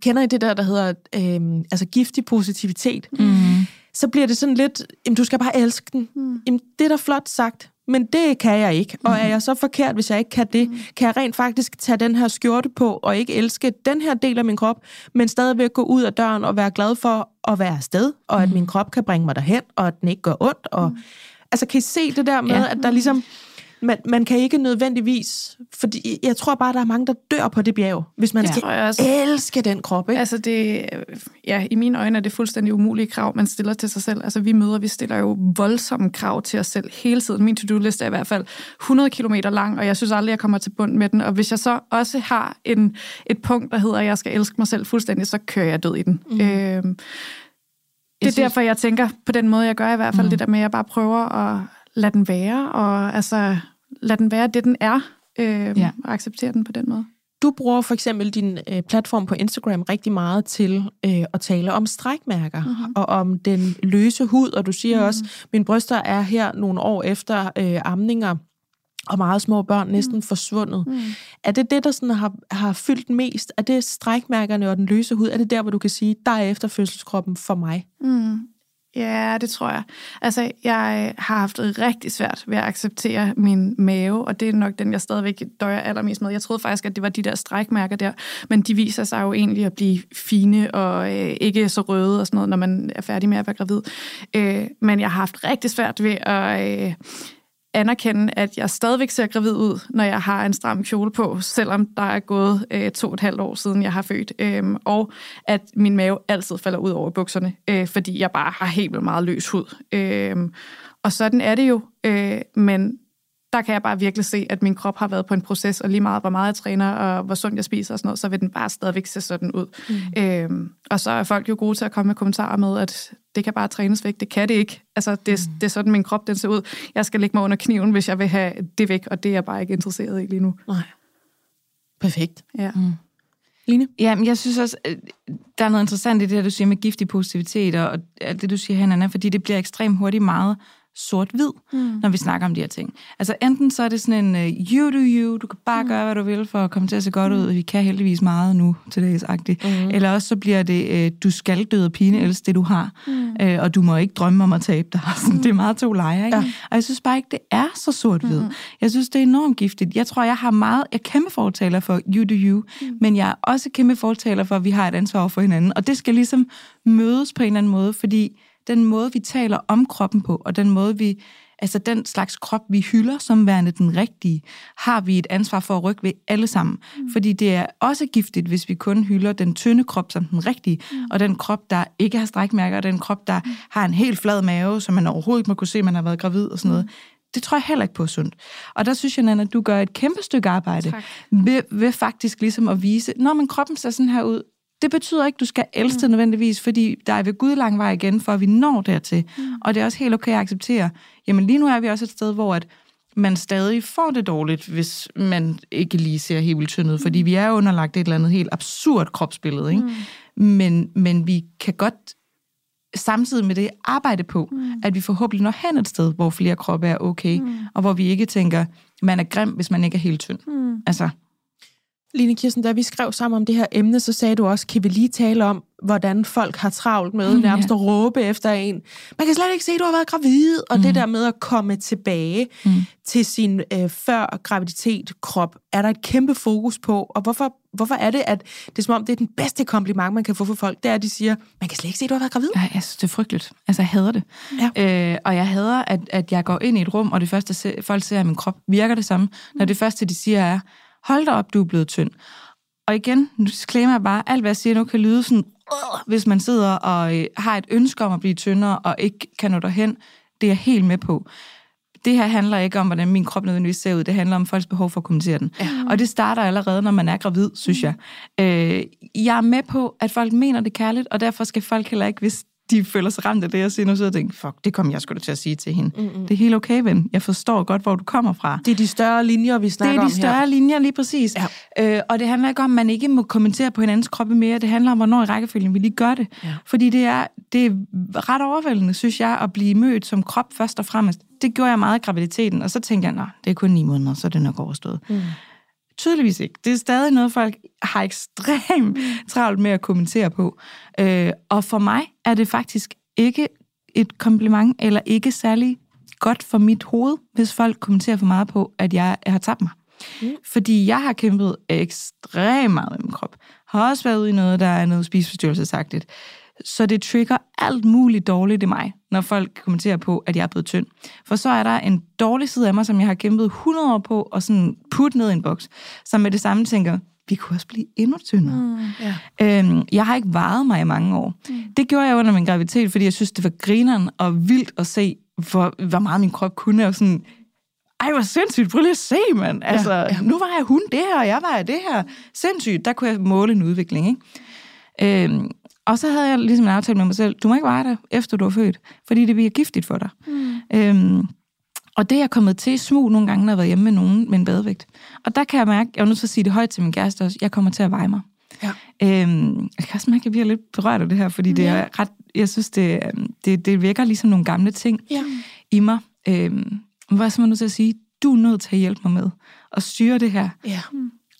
Speaker 2: Kender I det der, der hedder øhm, altså giftig positivitet?
Speaker 1: Mm.
Speaker 2: Så bliver det sådan lidt, jamen, du skal bare elske den.
Speaker 3: Mm.
Speaker 2: Jamen, det er da flot sagt, men det kan jeg ikke. Og er jeg så forkert, hvis jeg ikke kan det? Kan jeg rent faktisk tage den her skjorte på, og ikke elske den her del af min krop, men stadigvæk gå ud af døren og være glad for at være afsted, og at min krop kan bringe mig derhen, og at den ikke gør ondt. Og, Altså, kan I se det der med,
Speaker 1: Ja.
Speaker 2: ja. at der ligesom... Man, man kan ikke nødvendigvis... Fordi jeg tror bare, der er mange, der dør på det bjerg, hvis man
Speaker 1: Ja.
Speaker 2: skal
Speaker 3: også.
Speaker 2: elske den krop, ikke?
Speaker 3: Altså det, ja, i mine øjne er det fuldstændig umulige krav, man stiller til sig selv. Altså vi møder, vi stiller jo voldsomme krav til os selv hele tiden. Min to-do-liste er i hvert fald 100 km lang, og jeg synes aldrig, jeg kommer til bund med den. Og hvis jeg så også har en, et punkt, der hedder, at jeg skal elske mig selv fuldstændig, så kører jeg død i den. Mm. Øhm, det er
Speaker 1: synes-
Speaker 3: derfor, jeg tænker på den måde, jeg gør i hvert fald, mm. det der med, at jeg bare prøver at lade den være, og altså lade den være det, den er, øh,
Speaker 1: Ja.
Speaker 3: og acceptere den på den måde.
Speaker 2: Du bruger for eksempel din øh, platform på Instagram rigtig meget til øh, at tale om strækmærker mm-hmm. og om den løse hud, og du siger mm-hmm. også, mine bryster er her nogle år efter øh, amninger, og meget små børn næsten mm. forsvundet. Mm. Er det det, der sådan har, har fyldt mest? Er det strækmærkerne og den løse hud? Er det der, hvor du kan sige, der er efterfødselskroppen for mig?
Speaker 3: Mm. Ja, det tror jeg. Altså, jeg har haft det rigtig svært ved at acceptere min mave, og det er nok den, jeg stadigvæk døjer allermest med. Jeg troede faktisk, at det var de der strækmærker der, men de viser sig jo egentlig at blive fine og øh, ikke så røde og sådan noget, når man er færdig med at være gravid. Øh, men jeg har haft rigtig svært ved at... Øh, anerkende, at jeg stadigvæk ser gravid ud, når jeg har en stram kjole på, selvom der er gået øh, to og et halvt år siden, jeg har født. Øhm, og at min mave altid falder ud over bukserne, øh, fordi jeg bare har helt vildt meget løs hud. Øhm, og sådan er det jo, øh, men der kan jeg bare virkelig se, at min krop har været på en proces, og lige meget hvor meget jeg træner, og hvor sundt jeg spiser og sådan noget, så vil den bare stadigvæk se sådan ud. Mm. Øhm, og så er folk jo gode til at komme med kommentarer med, at det kan bare trænes væk. Det kan det ikke. Altså, det, mm. det er sådan, min krop den ser ud. Jeg skal lægge mig under kniven, hvis jeg vil have det væk, og det er jeg bare ikke interesseret i lige nu.
Speaker 2: Nej. Perfekt.
Speaker 3: Ja.
Speaker 2: Mm. Line?
Speaker 1: Ja, men jeg synes også, der er noget interessant i det, du siger med giftig positivitet, og alt det, du siger, Hanna, fordi det bliver ekstremt hurtigt meget sort-hvid, mm. når vi snakker om de her ting. Altså enten så er det sådan en uh, you do you, du kan bare mm. gøre, hvad du vil for at komme til at se godt ud, mm. vi kan heldigvis meget nu til dags. Mm. Eller også så bliver det, uh, du skal døde pine, elske det du har, mm. uh, og du må ikke drømme om at tabe dig. Sådan, mm. Det er meget to lejre, ikke? Ja. Og jeg synes bare ikke, det er så sort-hvid. Mm. Jeg synes, det er enormt giftigt. Jeg tror, jeg har meget, jeg er kæmpe fortaler for you do you, mm. men jeg er også kæmpe fortaler for, at vi har et ansvar for hinanden, og det skal ligesom mødes på en eller anden måde, fordi den måde, vi taler om kroppen på, og den måde, vi, altså den slags krop, vi hylder som værende den rigtige, har vi et ansvar for at rykke ved alle sammen. Mm. Fordi det er også giftigt, hvis vi kun hylder den tynde krop som den rigtige, mm. og den krop, der ikke har strækmærker, og den krop, der mm. har en helt flad mave, som man overhovedet ikke må kunne se, at man har været gravid og sådan noget. Mm. Det tror jeg heller ikke på sundt. Og der synes jeg, Nana, at du gør et kæmpe stykke arbejde ved, ved faktisk ligesom at vise, når man kroppen ser sådan her ud, det betyder ikke, at du skal elske mm. nødvendigvis, fordi der er ved Gud lang vej igen, for at vi når dertil. Mm. Og det er også helt okay at acceptere. Jamen lige nu er vi også et sted, hvor at man stadig får det dårligt, hvis man ikke lige ser helt vildt tynd ud, mm. fordi vi er underlagt et eller andet helt absurd kropsbillede. Ikke? Mm. Men, men vi kan godt samtidig med det arbejde på, mm. at vi forhåbentlig når hen et sted, hvor flere kroppe er okay, mm. og hvor vi ikke tænker, man er grim, hvis man ikke er helt tynd. Mm. Altså,
Speaker 2: Line Kirsten, da vi skrev sammen om det her emne, så sagde du også, kan vi lige tale om, hvordan folk har travlt med mm, nærmest ja. at råbe efter en. Man kan slet ikke se, at du har været gravid. Og mm. det der med at komme tilbage mm. til sin øh, før graviditet krop, er der et kæmpe fokus på. Og hvorfor, hvorfor er det, at det er som om, det er den bedste kompliment, man kan få for folk, det er, at de siger, man kan slet ikke se, at du har været gravid.
Speaker 1: Ja, jeg synes, det er frygteligt. Altså, jeg hader det. Ja. Øh, og jeg hader, at, at jeg går ind i et rum, og det første, folk ser, at min krop virker det samme. Når det første, de siger, er, hold da op, du er blevet tynd. Og igen, nu disclaimer jeg bare, alt hvad jeg siger nu kan lyde sådan, øh, hvis man sidder og øh, har et ønske om at blive tyndere, og ikke kan nå derhen. Det er jeg helt med på. Det her handler ikke om, hvordan min krop nødvendigvis ser ud. Det handler om folks behov for at kommentere den. Ja. Og det starter allerede, når man er gravid, synes jeg. Øh, jeg er med på, at folk mener det kærligt, og derfor skal folk heller ikke, hvis de føler sig ramt af det, jeg siger nu, så jeg tænker, fuck, det kommer jeg sgu da til at sige til hende. Mm-hmm. Det er helt okay, ven. Jeg forstår godt, hvor du kommer fra.
Speaker 2: Det er de større linjer, vi snakker
Speaker 1: om Det er de større
Speaker 2: her.
Speaker 1: linjer, lige præcis. Ja. Øh, og det handler ikke om, at man ikke må kommentere på hinandens kroppe mere. Det handler om, hvornår i rækkefølgen vi lige gør det. Ja. Fordi det er, det er ret overvældende, synes jeg, at blive mødt som krop først og fremmest. Det gjorde jeg meget i graviditeten, og så tænkte jeg, nej, det er kun ni måneder, så er det nok overstået. Mm. Tydeligvis ikke. Det er stadig noget, folk har ekstremt travlt med at kommentere på. Øh, og for mig er det faktisk ikke et kompliment, eller ikke særlig godt for mit hoved, hvis folk kommenterer for meget på, at jeg, jeg har tabt mig. Mm. Fordi jeg har kæmpet ekstremt meget med min krop. Har også været ude i noget, der er noget spiseforstyrrelsesagtigt. Så det trigger alt muligt dårligt i mig, når folk kommenterer på, at jeg er blevet tynd. For så er der en dårlig side af mig, som jeg har kæmpet 100 år på, og sådan putte ned i en boks, som med det samme tænker, vi kunne også blive endnu tyndere. Mm, yeah. øhm, jeg har ikke varet mig i mange år. Mm. Det gjorde jeg under min graviditet, fordi jeg synes, det var grineren og vildt at se, hvor, hvor meget min krop kunne. Og sådan, ej, hvor sindssygt, prøv lige at se, mand. Altså, ja, ja. nu var jeg hun det her, og jeg var det her. Sindssygt, der kunne jeg måle en udvikling, ikke? Øhm, og så havde jeg ligesom en aftale med mig selv, du må ikke være der, efter du er født, fordi det bliver giftigt for dig. Mm. Øhm, og det er jeg kommet til smug nogle gange, når jeg har været hjemme med nogen med en badevægt. Og der kan jeg mærke, jeg er nødt til at sige det højt til min kæreste også, jeg kommer til at veje mig. Ja. Øhm, jeg kan også mærke, at jeg bliver lidt berørt af det her, fordi det er ret, jeg synes, det, det, det virker ligesom nogle gamle ting ja. i mig. Øhm, hvad er jeg nødt til at sige? Du er nødt til at hjælpe mig med at styre det her. Ja.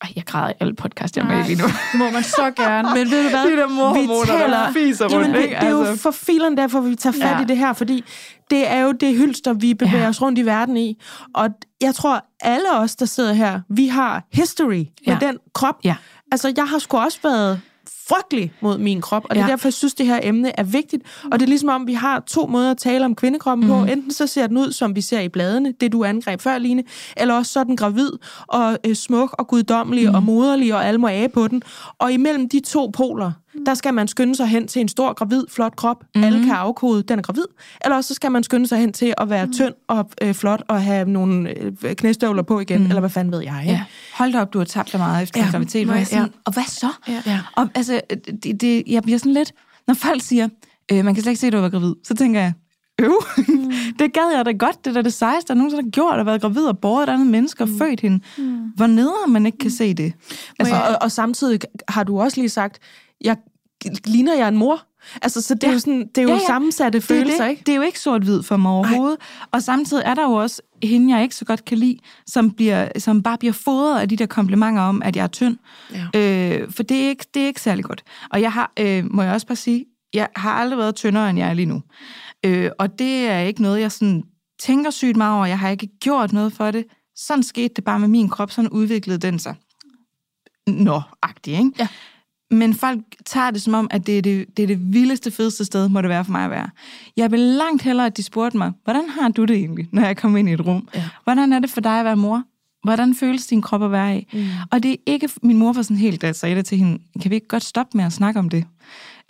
Speaker 1: Ej, jeg græder i alle podcast, jeg er med lige nu.
Speaker 3: Det må man så gerne.
Speaker 2: Men ved du hvad?
Speaker 1: Det der mormor,
Speaker 2: vi taler,
Speaker 1: der fiser rundt,
Speaker 2: jamen, det, det er jo altså. for filen derfor, vi tager fat ja. i det her, fordi det er jo det hylster, vi bevæger ja. os rundt i verden i. Og jeg tror, alle os, der sidder her, vi har history ja. med den krop. Ja. Altså, jeg har sgu også været frygtelig mod min krop, og det er
Speaker 1: Ja.
Speaker 2: derfor, jeg synes, det her emne er vigtigt. Og det er ligesom om, vi har to måder at tale om kvindekroppen mm. på. Enten så ser den ud, som vi ser i bladene, det du angreb før, Line, eller også så er den gravid og øh, smuk og guddommelig mm. og moderlig, og alle må af på den. Og imellem de to poler, der skal man skynde sig hen til en stor, gravid, flot krop. Mm. Alle kan afkode, den er gravid. Eller også så skal man skynde sig hen til at være tynd og øh, flot og have nogle øh, knæstøvler på igen, mm. eller hvad fanden ved jeg. Ikke?
Speaker 1: Ja. Hold da op, du har tabt dig meget efter
Speaker 2: Ja.
Speaker 1: ja. graviditet. Hvor jeg
Speaker 2: Ja.
Speaker 1: sådan, Og hvad så?
Speaker 3: Ja.
Speaker 2: Ja.
Speaker 1: Og altså, det, det, jeg bliver sådan lidt... Når folk siger, øh, man kan slet ikke se, at du var gravid, så tænker jeg, øv, mm. det gad jeg da godt. Det er da det sejeste, der nogensinde har gjort, at været gravid og båret et andet menneske og mm. født hende. Mm. Hvor nedere man ikke kan se det.
Speaker 2: Altså,
Speaker 3: jeg-
Speaker 2: og, og samtidig har du også lige sagt, jeg ligner jeg en mor? Altså, så det er
Speaker 1: Ja.
Speaker 2: jo, sådan, det er jo
Speaker 1: Ja, ja.
Speaker 2: sammensatte
Speaker 1: Det er,
Speaker 2: følelser,
Speaker 1: det.
Speaker 2: ikke?
Speaker 1: det er jo ikke sort-hvid for mig overhovedet. Og samtidig er der jo også hende, jeg ikke så godt kan lide, som, bliver, som bare bliver fodret af de der komplimenter om, at jeg er tynd.
Speaker 2: Ja.
Speaker 1: Øh, for det er, ikke, det er ikke særlig godt. Og jeg har, øh, må jeg også bare sige, jeg har aldrig været tyndere, end jeg er lige nu. Øh, og det er ikke noget, jeg sådan tænker sygt meget over. Jeg har ikke gjort noget for det. Sådan skete det bare med min krop. Sådan udviklede den sig. Nå-agtig, ikke?
Speaker 2: Ja.
Speaker 1: Men folk tager det som om, at det er det, det er det vildeste, fedeste sted, må det være for mig at være. Jeg vil langt hellere, at de spurgte mig, hvordan har du det egentlig, når jeg kommer ind i et rum?
Speaker 2: Ja.
Speaker 1: Hvordan er det for dig at være mor? Hvordan føles din krop at være i? Mm. Og det er ikke, min mor var sådan helt, da jeg sagde det til hende, kan vi ikke godt stoppe med at snakke om det?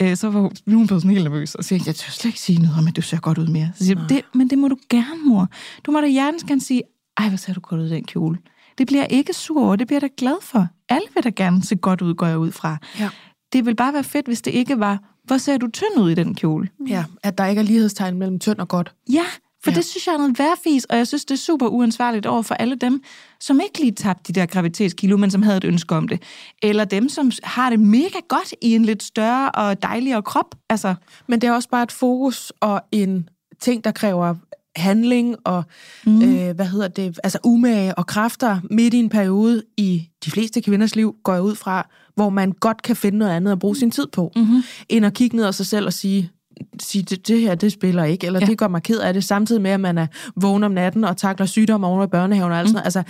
Speaker 1: Øh, så var hun, blevet sådan helt nervøs, og siger, jeg tør slet ikke sige noget om, at du ser godt ud mere. Så siger det, men det må du gerne, mor. Du må da hjertens gerne sige, ej, hvor ser du godt ud i den kjole. Det bliver jeg ikke sur over, det bliver jeg da glad for. Alle vil da gerne se godt ud, går jeg ud fra.
Speaker 2: Ja.
Speaker 1: Det ville bare være fedt, hvis det ikke var, hvor ser du tynd ud i den kjole?
Speaker 2: ja, at der ikke er lighedstegn mellem tynd og godt.
Speaker 1: Ja, for
Speaker 2: Ja.
Speaker 1: det synes jeg er noget værfis, og jeg synes, det er super uansvarligt over for alle dem, som ikke lige tabte de der graviditetskilo, men som havde et ønske om det. Eller dem, som har det mega godt i en lidt større og dejligere krop. Altså,
Speaker 2: Men det er også bare et fokus og en ting, der kræver handling og, mm. øh, hvad hedder det, altså umage og kræfter midt i en periode i de fleste kvinders liv, går jeg ud fra, hvor man godt kan finde noget andet at bruge sin tid på, mm-hmm. end at kigge ned af sig selv og sige, sige det, det her, det spiller ikke, eller ja. Det gør mig ked af det, samtidig med, at man er vågen om natten og takler sygdom oven i børnehaven og alt sådan noget. Altså,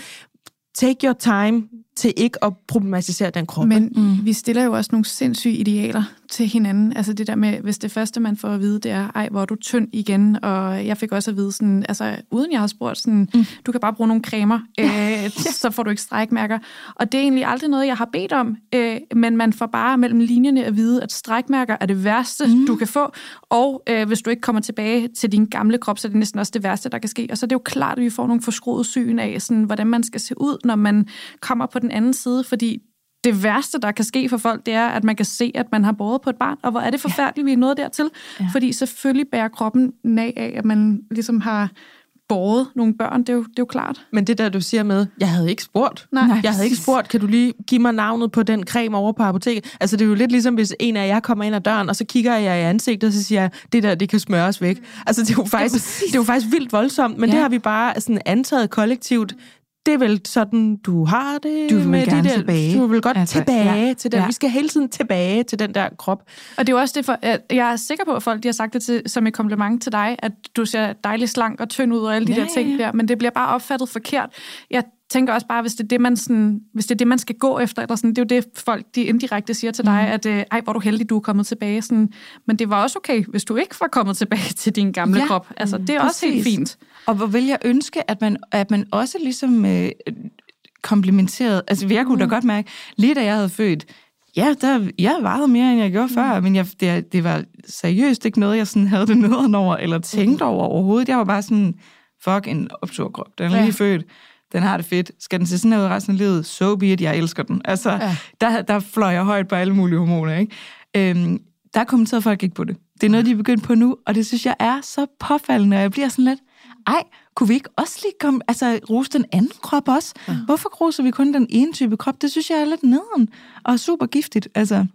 Speaker 2: take your time til ikke at problematisere den krop.
Speaker 3: Men mm. vi stiller jo også nogle sindssyge idealer til hinanden. Altså det der med, hvis det første, man får at vide, det er, ej, hvor er du tynd igen. Og jeg fik også at vide, sådan, altså uden jeg har spurgt, sådan, mm. du kan bare bruge nogle cremer, øh, så får du ikke strækmærker. Og det er egentlig aldrig noget, jeg har bedt om, øh, men man får bare mellem linjerne at vide, at strækmærker er det værste, mm. du kan få. Og øh, hvis du ikke kommer tilbage til din gamle krop, så er det næsten også det værste, der kan ske. Og så er det jo klart, at vi får nogle forskruede syn af, sådan, hvordan man skal se ud, når man kommer på den anden side, fordi det værste, der kan ske for folk, det er, at man kan se, at man har båret på et barn. Og hvor er det forfærdeligt, ja. vi er nået dertil. Ja. Fordi selvfølgelig bærer kroppen nag af, at man ligesom har båret nogle børn. Det er jo, det er jo klart.
Speaker 2: Men det der, du siger med, jeg havde ikke spurgt.
Speaker 3: Nej.
Speaker 2: Jeg havde ikke spurgt, kan du lige give mig navnet på den creme over på apoteket? Altså, det er jo lidt ligesom, hvis en af jer kommer ind ad døren, og så kigger jeg i ansigtet, og så siger jeg, det der, det kan smøres væk. Altså, det er jo faktisk,
Speaker 1: præcis.
Speaker 2: det er jo faktisk vildt voldsomt, men. Ja. det har vi bare sådan antaget kollektivt. Det er vel sådan, du har det
Speaker 1: Du vil
Speaker 2: med
Speaker 1: gerne
Speaker 2: de der,
Speaker 1: tilbage.
Speaker 2: Du vil godt altså, tilbage
Speaker 1: ja.
Speaker 2: til den.
Speaker 1: Ja.
Speaker 2: Vi skal hele tiden tilbage til den der krop.
Speaker 3: Og det er jo også det, for, at jeg er sikker på, at folk de har sagt det til, som et kompliment til dig, at du ser dejligt slank og tynd ud og alle de
Speaker 1: Ja,
Speaker 3: der ting
Speaker 1: ja.
Speaker 3: der, men det bliver bare opfattet forkert. Jeg tænker også bare, hvis det er det, man, sådan, hvis det, er det, man skal gå efter, eller sådan, det er jo det, folk de indirekte siger til dig, at øh, ej, hvor er du heldig, du er kommet tilbage. Sådan, men det var også okay, hvis du ikke var kommet tilbage til din gamle
Speaker 1: Ja,
Speaker 3: krop. Altså, det er også helt fint.
Speaker 1: Og hvor vil jeg ønske, at man, at man også ligesom øh, komplimenterede, altså jeg kunne da godt mærke, lige da jeg havde født, ja, der, jeg vejede mere, end jeg gjorde før, men jeg, det, det var seriøst ikke noget, jeg sådan havde det nederen over, eller tænkte over overhovedet. Jeg var bare sådan, fuck en optur krop, den er lige
Speaker 3: Ja.
Speaker 1: født, den har det fedt. Skal den se sådan ud resten af livet? So be it, jeg elsker den. Altså,
Speaker 2: ja.
Speaker 1: der, der fløj jeg højt på alle mulige hormoner, ikke? Øhm, der kommenterede folk ikke på det. Det er noget, de er begyndt på nu, og det synes jeg er så påfaldende, og jeg bliver sådan lidt, ej, kunne vi ikke også lige komme, altså rose den anden krop også? Ja. Hvorfor roser vi kun den ene type krop? Det synes jeg er lidt nederen og super giftigt. Altså,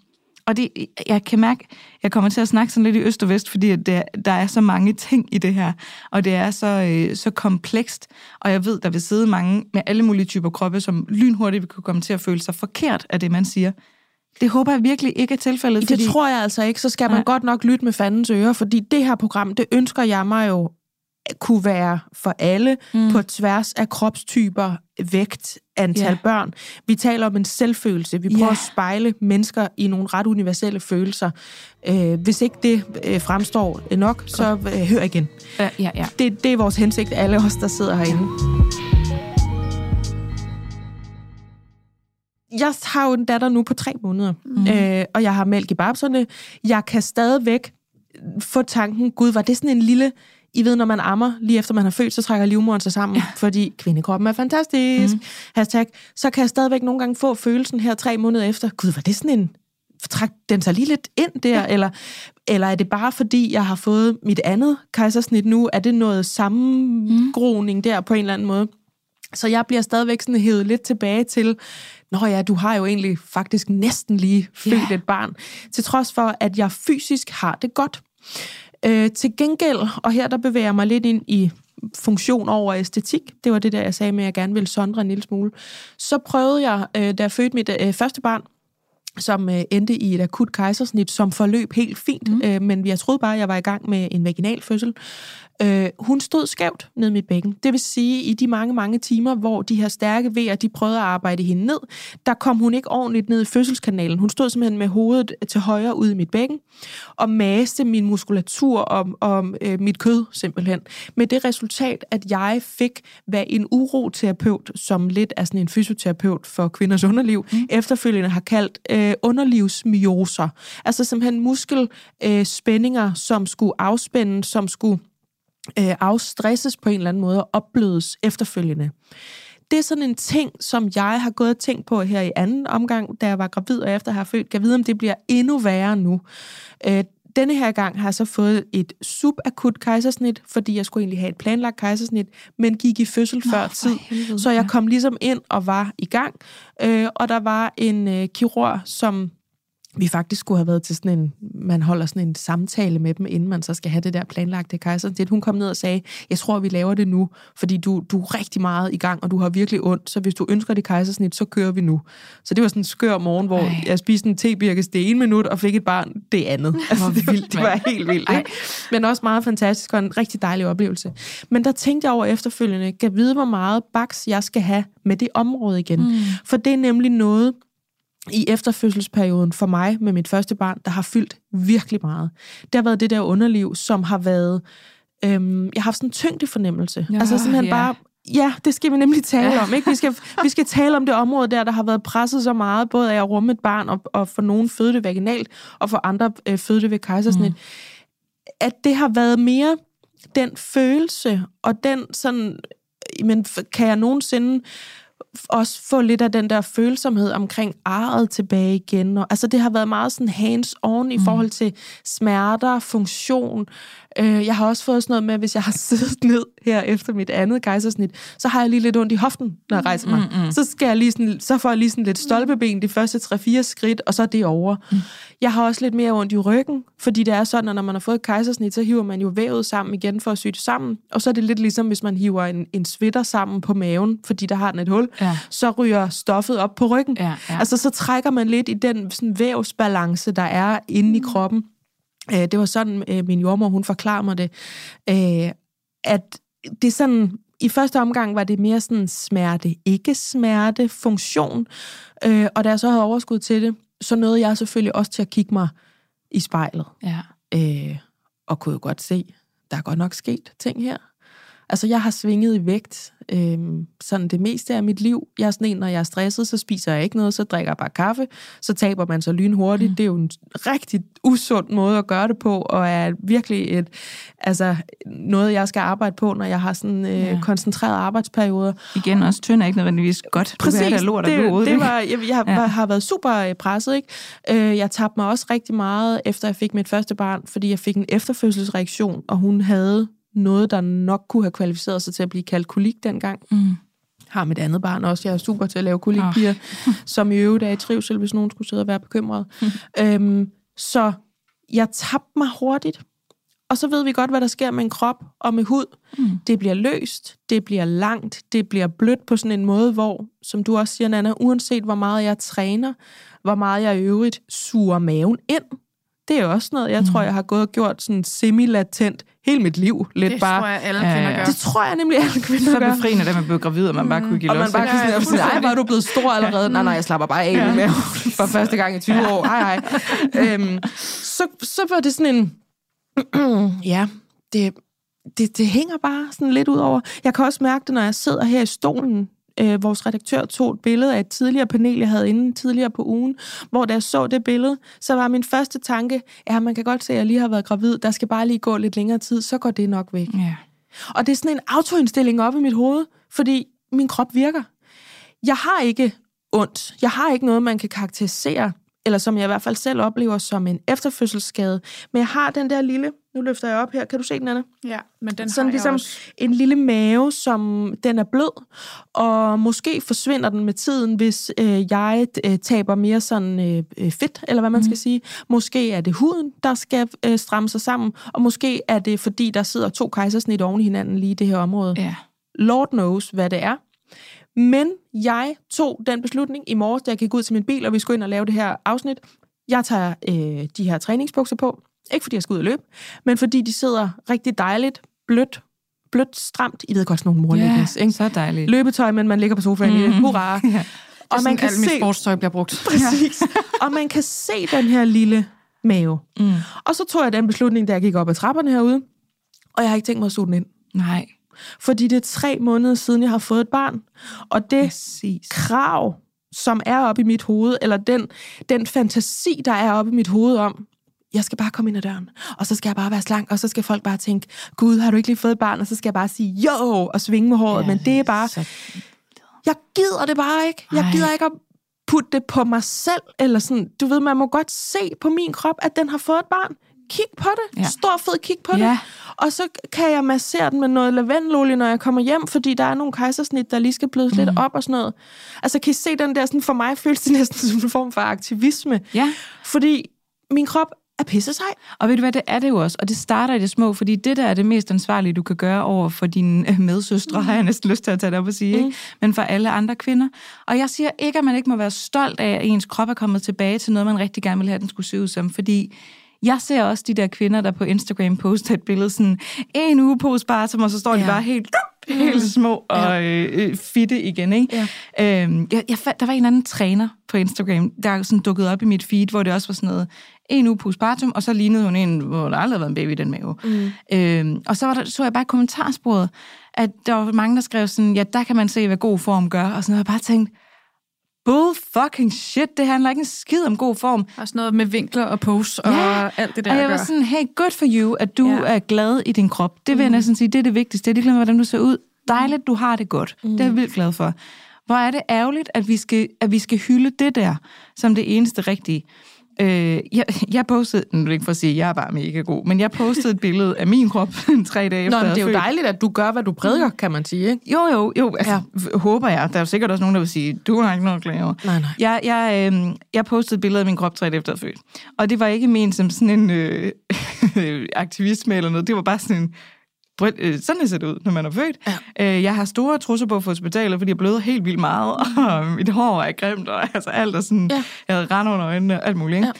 Speaker 1: og det, jeg kan mærke, jeg kommer til at snakke sådan lidt i øst og vest, fordi det, der er så mange ting i det her, og det er så, øh, så komplekst, og jeg ved, der vil sidde mange med alle mulige typer kroppe, som lynhurtigt vil kunne komme til at føle sig forkert af det, man siger. Det håber jeg virkelig ikke er tilfældet,
Speaker 2: Det
Speaker 1: fordi...
Speaker 2: tror jeg altså ikke. Så skal man
Speaker 1: Nej.
Speaker 2: godt nok lytte med fandens ører, fordi det her program, det ønsker jeg mig jo kunne være for alle mm. på tværs af kropstyper, vægt, antal yeah. børn. Vi taler om en selvfølelse. Vi prøver yeah. at spejle mennesker i nogle ret universelle følelser. Øh, hvis ikke det øh, fremstår nok, Godt. så øh, hør igen.
Speaker 1: Ja, ja, ja.
Speaker 2: Det, det er vores hensigt, alle os, der sidder herinde. Jeg har jo en datter nu på tre måneder, mm. øh, og jeg har mælk i babserne. Jeg kan stadigvæk få tanken, gud, var det sådan en lille i ved, når man ammer, lige efter man har født, så trækker livmoderen sig sammen, ja. fordi kvindekroppen er fantastisk. Mm. Hashtag. Så kan jeg stadigvæk nogle gange få følelsen her tre måneder efter, gud, var det sådan en træk den sig lige lidt ind der, ja. eller, eller er det bare fordi, jeg har fået mit andet kejsersnit nu? Er det noget sammengroning mm. der på en eller anden måde? Så jeg bliver stadigvæk sådan hævet lidt tilbage til, nå ja, du har jo egentlig faktisk næsten lige født ja. et barn, til trods for, at jeg fysisk har det godt. Øh, til gengæld, og her der bevæger jeg mig lidt ind i funktion over æstetik, det var det der, jeg sagde med, at jeg gerne ville sondre en lille smule, så prøvede jeg, øh, da jeg fødte mit øh, første barn, som øh, endte i et akut kejsersnit, som forløb helt fint, mm. øh, men jeg troede bare, at jeg var i gang med en vaginal fødsel. Øh, hun stod skævt ned i mit bækken. Det vil sige, i de mange, mange timer, hvor de her stærke vejer, de prøvede at arbejde hende ned, der kom hun ikke ordentligt ned i fødselskanalen. Hun stod simpelthen med hovedet til højre ud i mit bækken, og maste min muskulatur og, og øh, mit kød simpelthen. Med det resultat, at jeg fik, hvad en uroterapeut, som lidt er sådan en fysioterapeut for kvinders underliv, mm. efterfølgende har kaldt øh, underlivsmyoser. Altså simpelthen muskelspændinger, øh, som skulle afspænde, som skulle øh, afstresses på en eller anden måde og opblødes efterfølgende. Det er sådan en ting, som jeg har gået og tænkt på her i anden omgang, da jeg var gravid og efter have født. Kan vide, om det bliver endnu værre nu. Øh, denne her gang har jeg så fået et subakut kejsersnit, fordi jeg skulle egentlig have et planlagt kejsersnit, men gik i fødsel Nå, før tid. Helvede, så jeg kom ligesom ind og var i gang. Øh, og der var en øh, kirurg, som vi faktisk skulle have været til sådan en, man holder sådan en samtale med dem, inden man så skal have det der planlagte kejsersnit. Hun kom ned og sagde, jeg tror, vi laver det nu, fordi du, du er rigtig meget i gang, og du har virkelig ondt, så hvis du ønsker det kejsersnit, så kører vi nu. Så det var sådan en skør morgen, hvor Ej. jeg spiste en tebirkes det ene minut, og fik et barn det andet. Altså, det, vildt, det var helt vildt. Ikke? Men også meget fantastisk, og en rigtig dejlig oplevelse. Men der tænkte jeg over efterfølgende, kan vide, hvor meget baks jeg skal have med det område igen. Mm. For det er nemlig noget, i efterfødselsperioden for mig med mit første barn, der har fyldt virkelig meget. Det har været det der underliv, som har været... Øhm, jeg har haft sådan en tyngdefornemmelse. Ja, altså simpelthen ja. bare... Ja, det skal vi nemlig tale ja. om. Ikke? Vi, skal, vi skal tale om det område der, der har været presset så meget, både af at rumme et barn, og, og for nogen føde det vaginalt, og for andre øh, føde det ved kejsersnit. Mm. At det har været mere den følelse, og den sådan... Men kan jeg nogensinde også få lidt af den der følsomhed omkring arret tilbage igen. Og, altså det har været meget sådan hands-on i mm. forhold til smerter, funktion, Øh, jeg har også fået sådan noget med, at hvis jeg har siddet ned her efter mit andet gejsersnit, så har jeg lige lidt ondt i hoften, når jeg rejser mig. Mm, mm. Så, skal jeg lige sådan, så får jeg lige sådan lidt stolpeben de første 3-4 skridt, og så er det over. Mm. Jeg har også lidt mere ondt i ryggen, fordi det er sådan, at når man har fået et kejsersnit, så hiver man jo vævet sammen igen for at sy det sammen. Og så er det lidt ligesom, hvis man hiver en, en sweater sammen på maven, fordi der har den et hul, ja. så ryger stoffet op på ryggen. Ja, ja. Altså så trækker man lidt i den sådan, vævsbalance, der er inde mm. i kroppen. Øh, det var sådan, øh, min jordmor, hun forklarer mig det, øh, at det er sådan, i første omgang var det mere sådan smerte, ikke smerte, funktion. og da jeg så havde overskud til det, så nåede jeg selvfølgelig også til at kigge mig i spejlet. Ja. og kunne jo godt se, der er godt nok sket ting her. Altså, jeg har svinget i vægt øh, sådan det meste af mit liv. Jeg er sådan en, når jeg er stresset, så spiser jeg ikke noget, så drikker jeg bare kaffe. Så taber man sig lynhurtigt. Mm. Det er jo en rigtig usund måde at gøre det på, og er virkelig et, altså, noget, jeg skal arbejde på, når jeg har sådan øh, ja. koncentrerede arbejdsperioder.
Speaker 1: Igen, også tynd er ikke nødvendigvis godt.
Speaker 2: Præcis, det, lort det, det, det var, jeg, jeg ja. har været super øh, presset. Ikke? Øh, jeg tabte mig også rigtig meget, efter jeg fik mit første barn, fordi jeg fik en efterfødselsreaktion, og hun havde noget, der nok kunne have kvalificeret sig til at blive kaldt kolik dengang. Mm. Har mit andet barn også. Jeg er super til at lave kolikpiger, oh. som i øvrigt er i trivsel, hvis nogen skulle sidde og være bekymret. Mm. Øhm, så jeg tabte mig hurtigt. Og så ved vi godt, hvad der sker med en krop og med hud. Mm. Det bliver løst, det bliver langt, det bliver blødt på sådan en måde, hvor, som du også siger, Nana, uanset hvor meget jeg træner, hvor meget jeg i øvrigt suger maven ind, Det er også noget, jeg tror, jeg har gået og gjort sådan semi-latent hele mit liv. Lidt
Speaker 3: Det
Speaker 2: bare.
Speaker 3: tror jeg, alle
Speaker 1: Ja,
Speaker 3: kvinder
Speaker 1: ja.
Speaker 3: gør.
Speaker 2: Det tror jeg nemlig, alle kvinder
Speaker 1: Så
Speaker 2: gør.
Speaker 1: befriende, da man blev gravid, og man bare kunne give
Speaker 2: Og man bare kan
Speaker 3: Ja, ja,
Speaker 2: sådan, ej, var du blevet stor allerede? Nej, nej, jeg slapper bare af ja. med for første gang i 20 år. Hej, hej. Øhm, så, så var det sådan en, ja, det, det, det hænger bare sådan lidt ud over. Jeg kan også mærke det, når jeg sidder her i stolen. Øh, vores redaktør tog et billede af et tidligere panel, jeg havde inde tidligere på ugen, hvor da jeg så det billede, så var min første tanke, ja, man kan godt se, at jeg lige har været gravid, der skal bare lige gå lidt længere tid, så går det nok væk.
Speaker 1: Ja.
Speaker 2: Og det er sådan en autoindstilling op i mit hoved, fordi min krop virker. Jeg har ikke ondt. Jeg har ikke noget, man kan karakterisere, eller som jeg i hvert fald selv oplever som en efterfødselsskade. Men jeg har den der lille, nu løfter jeg op her, kan du se den, Anna?
Speaker 3: Ja, men den
Speaker 2: Sådan
Speaker 3: har
Speaker 2: ligesom
Speaker 3: også.
Speaker 2: en lille mave, som den er blød, og måske forsvinder den med tiden, hvis øh, jeg øh, taber mere sådan øh, øh, fedt, eller hvad man mm. skal sige. Måske er det huden, der skal øh, stramme sig sammen, og måske er det, fordi der sidder to kejsersnit oven i hinanden lige i det her område.
Speaker 1: ja.
Speaker 2: Lord knows, hvad det er. Men jeg tog den beslutning i morges, da jeg gik ud til min bil, og vi skulle ind og lave det her afsnit. Jeg tager øh, de her træningsbukser på. Ikke fordi jeg skal ud og løbe, men fordi de sidder rigtig dejligt, blødt, blødt, stramt. I ved godt sådan nogle morlæggings,
Speaker 1: ja,
Speaker 2: ikke?
Speaker 1: så dejligt.
Speaker 2: Løbetøj, men man ligger på sofaen mm-hmm. i det. Hurra!
Speaker 1: Ja.
Speaker 2: Og man kan
Speaker 3: alt mit
Speaker 2: se,
Speaker 3: sportstøj bliver brugt.
Speaker 2: præcis, og man kan se den her lille mave.
Speaker 1: Mm.
Speaker 2: Og så tog jeg den beslutning, da jeg gik op ad trapperne herude, og jeg har ikke tænkt mig at suge den ind.
Speaker 1: Nej,
Speaker 2: Fordi det er tre måneder siden, jeg har fået et barn. Og det
Speaker 1: præcis.
Speaker 2: krav, som er oppe i mit hoved, eller den, den fantasi, der er oppe i mit hoved om, jeg skal bare komme ind ad døren, og så skal jeg bare være slank, og så skal folk bare tænke, gud, har du ikke lige fået et barn? Og så skal jeg bare sige, jo, og svinge med håret. Ja, men det er bare,
Speaker 1: Så,
Speaker 2: jeg gider det bare ikke. Jeg gider ikke at putte det på mig selv, eller sådan, du ved, man må godt se på min krop, at den har fået et barn. Kig på det.
Speaker 1: Ja.
Speaker 2: Stor fed kig på
Speaker 1: Ja.
Speaker 2: det. Og så kan jeg massere den med noget lavendelolie, når jeg kommer hjem, fordi der er nogle kejsersnit, der lige skal blødes mm. lidt op og sådan noget. Altså, kan I se den der, sådan for mig føles det næsten som en form for aktivisme.
Speaker 1: ja,
Speaker 2: Fordi min krop er pisse sej.
Speaker 1: og ved du hvad, det er det jo også. Og det starter i det små, fordi det der er det mest ansvarlige, du kan gøre over for dine øh, medsøstre, mm. har jeg næsten lyst til at tage det op og sige, mm. ikke? men for alle andre kvinder. Og jeg siger ikke, at man ikke må være stolt af, at ens krop er kommet tilbage til noget, man rigtig gerne ville have, den skulle se ud som, fordi jeg ser også de der kvinder, der på Instagram poster et billede sådan, en uge postpartum, og så står ja. de
Speaker 2: Ja.
Speaker 1: bare helt, helt små og øh, øh, fitte igen. Ikke? Ja. Øhm, jeg, jeg, der var en anden træner på Instagram, der sådan dukkede op i mit feed, hvor det også var sådan noget, en uge postpartum, og så lignede hun en, hvor der aldrig havde været en baby i den mave. Mm. Øhm, og så var der, så jeg bare i kommentarsporet, at der var mange, der skrev sådan, ja, der kan man se, hvad god form gør, og sådan noget. Jeg bare tænkt, bull fucking shit, det handler ikke en skid om god form.
Speaker 3: Også noget med vinkler og pose og
Speaker 1: Ja,
Speaker 3: alt det der
Speaker 1: og jeg var sådan, hey, good for you, at du
Speaker 3: Ja.
Speaker 1: er glad i din krop. Det vil jeg næsten sige, det er det vigtigste. Det er ligegyldigt, hvordan du ser ud. Dejligt, du har det godt. Mm. Det er jeg vildt glad for. Hvor er det ærgerligt, at vi skal, at vi skal hylde det der, som det eneste rigtige. Øh, jeg, jeg postede, nu er det ikke for at sige, at jeg er bare mega god, men jeg postede et billede af min krop tre dage
Speaker 2: Nå,
Speaker 1: efter. jeg
Speaker 2: det er jo dejligt, at du gør, hvad du prædiker, kan man sige, ikke?
Speaker 1: Jo, jo, jo, altså, ja. håber jeg. Der er jo sikkert også nogen, der vil sige, du har ikke noget at klage over.
Speaker 2: Nej, nej.
Speaker 1: Jeg, jeg, øh, jeg postede et billede af min krop tre dage efter var født. Og det var ikke ment som sådan en øh, aktivisme eller noget. Det var bare sådan en, "Prøv, øh, sådan ser det ud, når man er født. Ja. Øh, jeg har store trusser på få hospitalet, fordi jeg bløder helt vildt meget, og mit hår er grimt, og altså alt er sådan,
Speaker 2: Ja.
Speaker 1: jeg havde rand under øjnene og alt muligt. Ikke?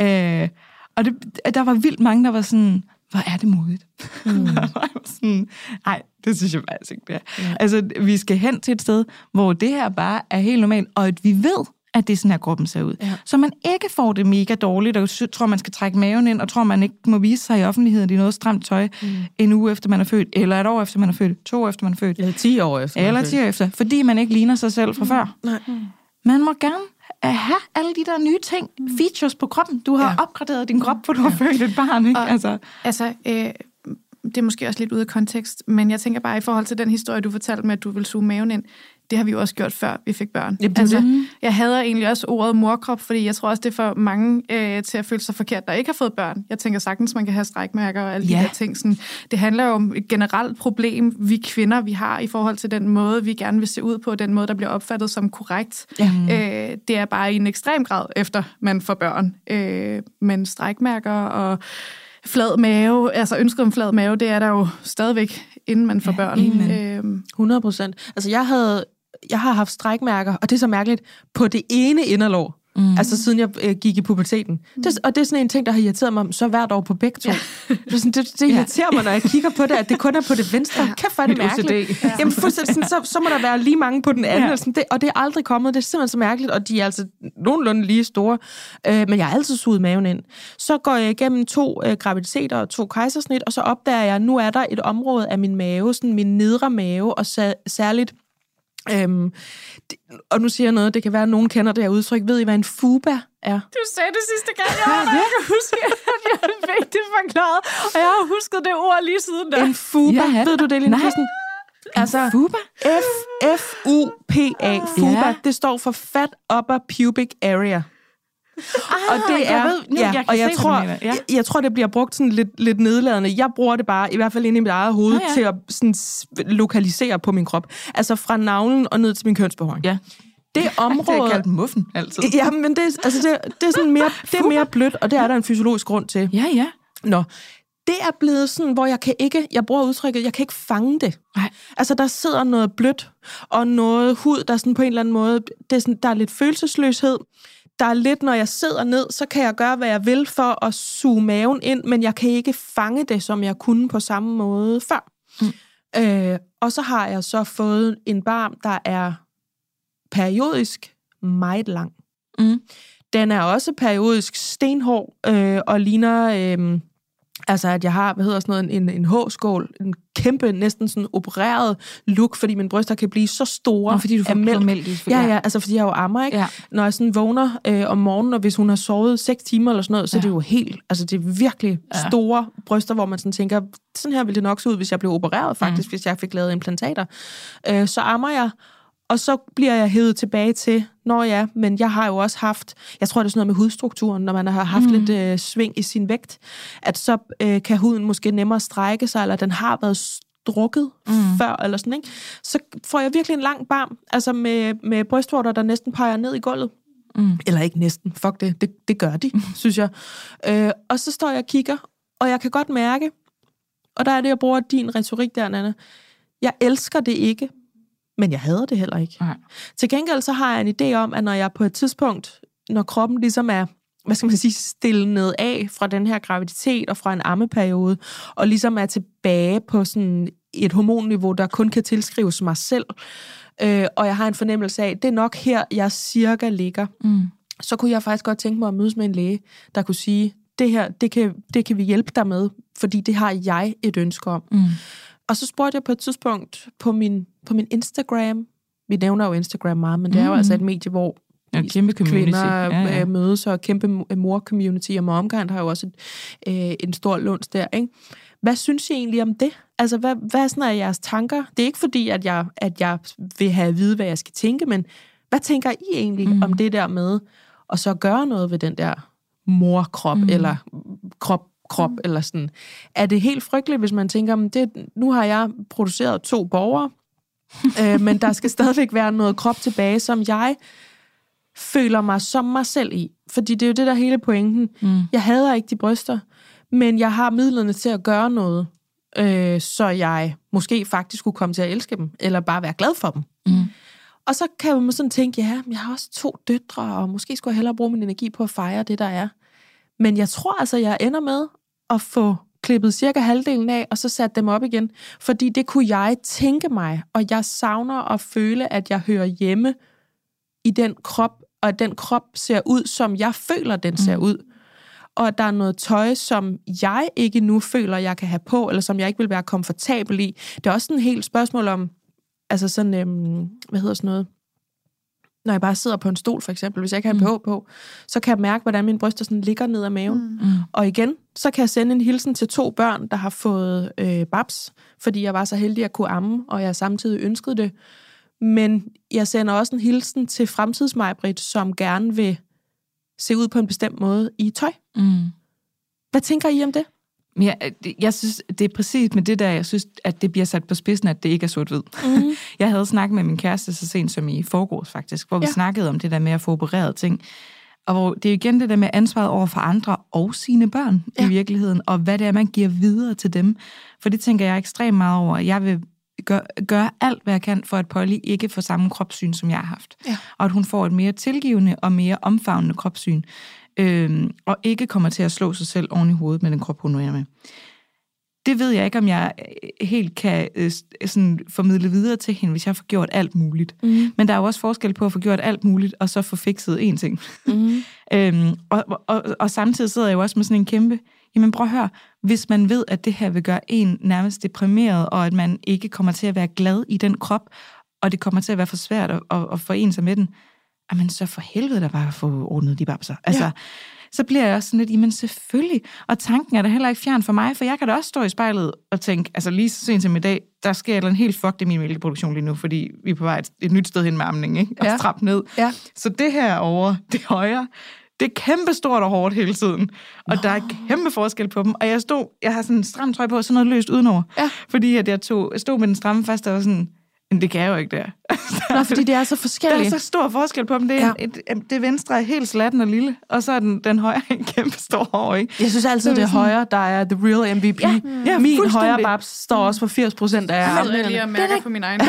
Speaker 1: Ja. Øh, og det, der var vildt mange, der var sådan, hvor er det modigt. Mm. sådan, nej, det synes jeg faktisk ikke, det er. Ja. Altså, vi skal hen til et sted, hvor det her bare er helt normalt, og at vi ved, at det er sådan her, kroppen ser ud.
Speaker 2: Ja.
Speaker 1: Så man ikke får det mega dårligt, og tror, man skal trække maven ind, og tror, man ikke må vise sig i offentligheden i noget stramt tøj, mm. en uge efter man er født, eller et år efter man er født, to år efter man er født,
Speaker 2: Eller 10 år efter. er
Speaker 1: eller ti år efter, fordi man ikke ligner sig selv fra før.
Speaker 2: Nej.
Speaker 1: Man må gerne øh, have alle de der nye ting, features på kroppen. Du har
Speaker 2: Ja.
Speaker 1: ja. opgraderet din krop, for du har født et barn, ikke?
Speaker 3: Og-
Speaker 1: Altså,
Speaker 3: Altså, øh, det er måske også lidt ude af kontekst, men jeg tænker bare i forhold til den historie, du fortalte med, at du vil suge maven ind, det har vi jo også gjort før, vi fik børn.
Speaker 2: Jamen, er
Speaker 3: altså,
Speaker 2: det.
Speaker 3: Jeg hader egentlig også ordet morkrop, fordi jeg tror også, det er for mange øh, til at føle sig forkert, der ikke har fået børn. Jeg tænker sagtens, man kan have strækmærker og alle
Speaker 1: Ja.
Speaker 3: de der ting. Sådan, det handler jo om et generelt problem, vi kvinder vi har i forhold til den måde, vi gerne vil se ud på, den måde, der bliver opfattet som korrekt.
Speaker 1: Ja.
Speaker 3: Øh, det er bare i en ekstrem grad, efter man får børn. Øh, men strækmærker og flad mave, altså ønsket om flad mave, det er der jo stadigvæk, inden man får
Speaker 1: Ja,
Speaker 3: børn. Øhm,
Speaker 2: 100 procent. Altså, jeg, havde, jeg har haft strækmærker, og det er så mærkeligt, på det ene inderlår. Mm. Altså siden jeg øh, gik i puberteten. Mm. Det, og det er sådan en ting, der har irriteret mig så hvert år på begge to. Ja. det, er sådan, det, det irriterer ja. mig, når jeg kigger på det, at det kun er på det venstre. Ja. Kæft, hvor er det mærkeligt. Ja. Jamen, sådan, så, så må der være lige mange på den anden. Ja. Og, sådan, det, og det er aldrig kommet. Det er simpelthen så mærkeligt, og de er altså nogenlunde lige store. Øh, men jeg har altid suget maven ind. Så går jeg igennem to øh, graviditeter og to kejsersnit, og så opdager jeg, at nu er der et område af min mave, sådan min nedre mave, og særligt Øhm, det, og nu siger jeg noget, det kan være, at nogen kender det her udtryk. Ved I, hvad en fuba er?
Speaker 3: Du sagde det sidste gang, jeg var der. Jeg kan huske, at jeg fik det forklaret, og jeg har husket det ord lige siden da.
Speaker 2: En fuba, ja, ved du det, Lina Christen?
Speaker 1: Altså, fuba?
Speaker 2: F-F-U-P-A, fuba, ja. det står for Fat Upper Pubic Area.
Speaker 3: Ah, og det er, jeg ved, nu, ja, jeg
Speaker 2: og jeg tror, ja. jeg, jeg tror, det bliver brugt sådan lidt, lidt nedladende. Jeg bruger det bare, i hvert fald inde i mit eget hoved, ah, ja. til at sådan, lokalisere på min krop. Altså fra navlen og ned til min kønsbehåring.
Speaker 1: Ja.
Speaker 2: Det område...
Speaker 1: det er kaldt muffen, altid.
Speaker 2: Ja, men det, altså det, det, er sådan mere, det er mere blødt, og det er der en fysiologisk grund til.
Speaker 1: Ja, ja.
Speaker 2: Nå, det er blevet sådan, hvor jeg kan ikke, jeg bruger udtrykket, jeg kan ikke fange det.
Speaker 1: Nej.
Speaker 2: Altså, der sidder noget blødt, og noget hud, der sådan på en eller anden måde, det er sådan, der er lidt følelsesløshed der er lidt, når jeg sidder ned, så kan jeg gøre, hvad jeg vil for at suge maven ind, men jeg kan ikke fange det, som jeg kunne på samme måde før. Mm. Øh, og så har jeg så fået en barm, der er periodisk meget lang. Mm. Den er også periodisk stenhård øh, og ligner... Øh, Altså, at jeg har, hvad hedder sådan noget, en, en H-skål, en kæmpe, næsten sådan opereret look, fordi mine bryster kan blive så store.
Speaker 1: Nå, fordi du får mælk. mælk.
Speaker 2: Ja, ja, altså fordi jeg jo ammer, ikke? Ja. Når jeg sådan vågner øh, om morgenen, og hvis hun har sovet 6 timer eller sådan noget, så ja. er det jo helt, altså det er virkelig ja. store bryster, hvor man sådan tænker, sådan her ville det nok se ud, hvis jeg blev opereret faktisk, mm. hvis jeg fik lavet implantater. Øh, så ammer jeg, og så bliver jeg hævet tilbage til, når ja, men jeg har jo også haft, jeg tror det er sådan noget med hudstrukturen, når man har haft mm. lidt øh, sving i sin vægt, at så øh, kan huden måske nemmere strække sig, eller den har været strukket mm. før, eller sådan, ikke? Så får jeg virkelig en lang barm, altså med, med brystvorter, der næsten peger ned i gulvet. Mm. Eller ikke næsten, fuck det, det, det gør de, mm. synes jeg. Øh, og så står jeg og kigger, og jeg kan godt mærke, og der er det, jeg bruger din retorik der, Nana, jeg elsker det ikke, men jeg hader det heller ikke. Nej. Til gengæld så har jeg en idé om, at når jeg på et tidspunkt, når kroppen ligesom er hvad skal man sige, stillet af fra den her graviditet og fra en ammeperiode, og ligesom er tilbage på sådan et hormonniveau, der kun kan tilskrives mig selv, øh, og jeg har en fornemmelse af, det er nok her, jeg cirka ligger, mm. så kunne jeg faktisk godt tænke mig at mødes med en læge, der kunne sige, det her, det kan, det kan vi hjælpe dig med, fordi det har jeg et ønske om. Mm. Og så spurgte jeg på et tidspunkt på min, på min Instagram, vi nævner jo Instagram meget, men det er jo mm. altså et medie, hvor
Speaker 1: ja, kæmpe
Speaker 2: kvinder ja, ja. Øh, mødes, og kæmpe mor-community, og Momkind har jo også et, øh, en stor lunds der, ikke? Hvad synes I egentlig om det? Altså, hvad, hvad sådan er jeres tanker? Det er ikke fordi, at jeg, at jeg vil have at vide, hvad jeg skal tænke, men hvad tænker I egentlig mm. om det der med at så gøre noget ved den der morkrop, mm. eller krop krop, mm. eller sådan. Er det helt frygteligt, hvis man tænker, det, nu har jeg produceret to borgere, øh, men der skal stadigvæk være noget krop tilbage, som jeg føler mig som mig selv i. Fordi det er jo det, der hele pointen. Mm. Jeg hader ikke de bryster, men jeg har midlerne til at gøre noget, øh, så jeg måske faktisk kunne komme til at elske dem, eller bare være glad for dem. Mm. Og så kan man sådan tænke, ja, jeg har også to døtre, og måske skulle jeg hellere bruge min energi på at fejre det, der er. Men jeg tror altså, jeg ender med at få klippet cirka halvdelen af, og så sat dem op igen. Fordi det kunne jeg tænke mig, og jeg savner at føle, at jeg hører hjemme i den krop, og at den krop ser ud, som jeg føler, den ser mm. ud. Og at der er noget tøj, som jeg ikke nu føler, jeg kan have på, eller som jeg ikke vil være komfortabel i. Det er også et helt spørgsmål om, altså sådan, øhm, hvad hedder sådan noget, når jeg bare sidder på en stol, for eksempel, hvis jeg ikke har en mm. på, så kan jeg mærke, hvordan mine bryster sådan ligger ned ad maven. Mm. mm. Og igen, så kan jeg sende en hilsen til to børn, der har fået øh, babs, fordi jeg var så heldig at kunne amme, og jeg samtidig ønskede det. Men jeg sender også en hilsen til fremtidsmejbrit, som gerne vil se ud på en bestemt måde i tøj. Mm. Hvad tænker I om det?
Speaker 1: Ja, jeg synes, det er præcis med det der, jeg synes, at det bliver sat på spidsen, at det ikke er sort-hvid. Mm. Jeg havde snakket med min kæreste så sent som i forgårs faktisk, hvor vi ja. snakkede om det der med at få opereret ting. Og hvor det er igen det der med ansvaret over for andre og sine børn ja. i virkeligheden, og hvad det er, man giver videre til dem. For det tænker jeg ekstremt meget over. Jeg vil gør, gøre alt, hvad jeg kan, for at Polly ikke får samme kropssyn, som jeg har haft.
Speaker 2: Ja.
Speaker 1: Og at hun får et mere tilgivende og mere omfavnende kropssyn. Øhm, og ikke kommer til at slå sig selv oven i hovedet med den krop, hun er med. Det ved jeg ikke, om jeg øh, helt kan øh, s- sådan formidle videre til hende, hvis jeg får gjort alt muligt.
Speaker 2: Mm.
Speaker 1: Men der er jo også forskel på at få gjort alt muligt, og så få fikset én ting.
Speaker 2: Mm.
Speaker 1: Øhm, og, og, og samtidig sidder jeg jo også med sådan en kæmpe, jamen prøv at høre, hvis man ved, at det her vil gøre en nærmest deprimeret, og at man ikke kommer til at være glad i den krop, og det kommer til at være for svært at, at, at forene sig med den, jamen så for helvede da bare at få ordnet de babser. Altså,
Speaker 2: Ja.
Speaker 1: så bliver jeg også sådan lidt, jamen selvfølgelig. Og tanken er da heller ikke fjern for mig, for jeg kan da også stå i spejlet og tænke, altså lige så sent som i dag, der sker andet helt fucked i min mælkeproduktion lige nu, fordi vi er på vej et, et nyt sted hen med amning, ikke? Og
Speaker 2: Ja.
Speaker 1: strap ned.
Speaker 2: Ja.
Speaker 1: Så det her over det højre, det er kæmpestort og hårdt hele tiden. Og Nå. der er kæmpe forskel på dem. Og jeg stod, jeg har sådan en stram trøje på, og sådan noget løst udenover.
Speaker 2: Ja.
Speaker 1: Fordi at jeg, tog, jeg stod med den stramme fast, og var sådan, men det kan jeg jo ikke der.
Speaker 2: Nå, fordi det er så
Speaker 1: Der
Speaker 2: forskelligt.
Speaker 1: er så stor forskel på dem. Det, er,
Speaker 2: Ja.
Speaker 1: et, et, det venstre er helt slatten og lille, og så er den, den højre en kæmpe stor hår, ikke?
Speaker 2: Jeg synes altid,
Speaker 1: Så
Speaker 2: det er højre, der er the real MVP.
Speaker 1: Ja, ja,
Speaker 2: Min højre babs står også for 80 procent af
Speaker 3: Jeg sidder lige og mærker på min egen. Ja.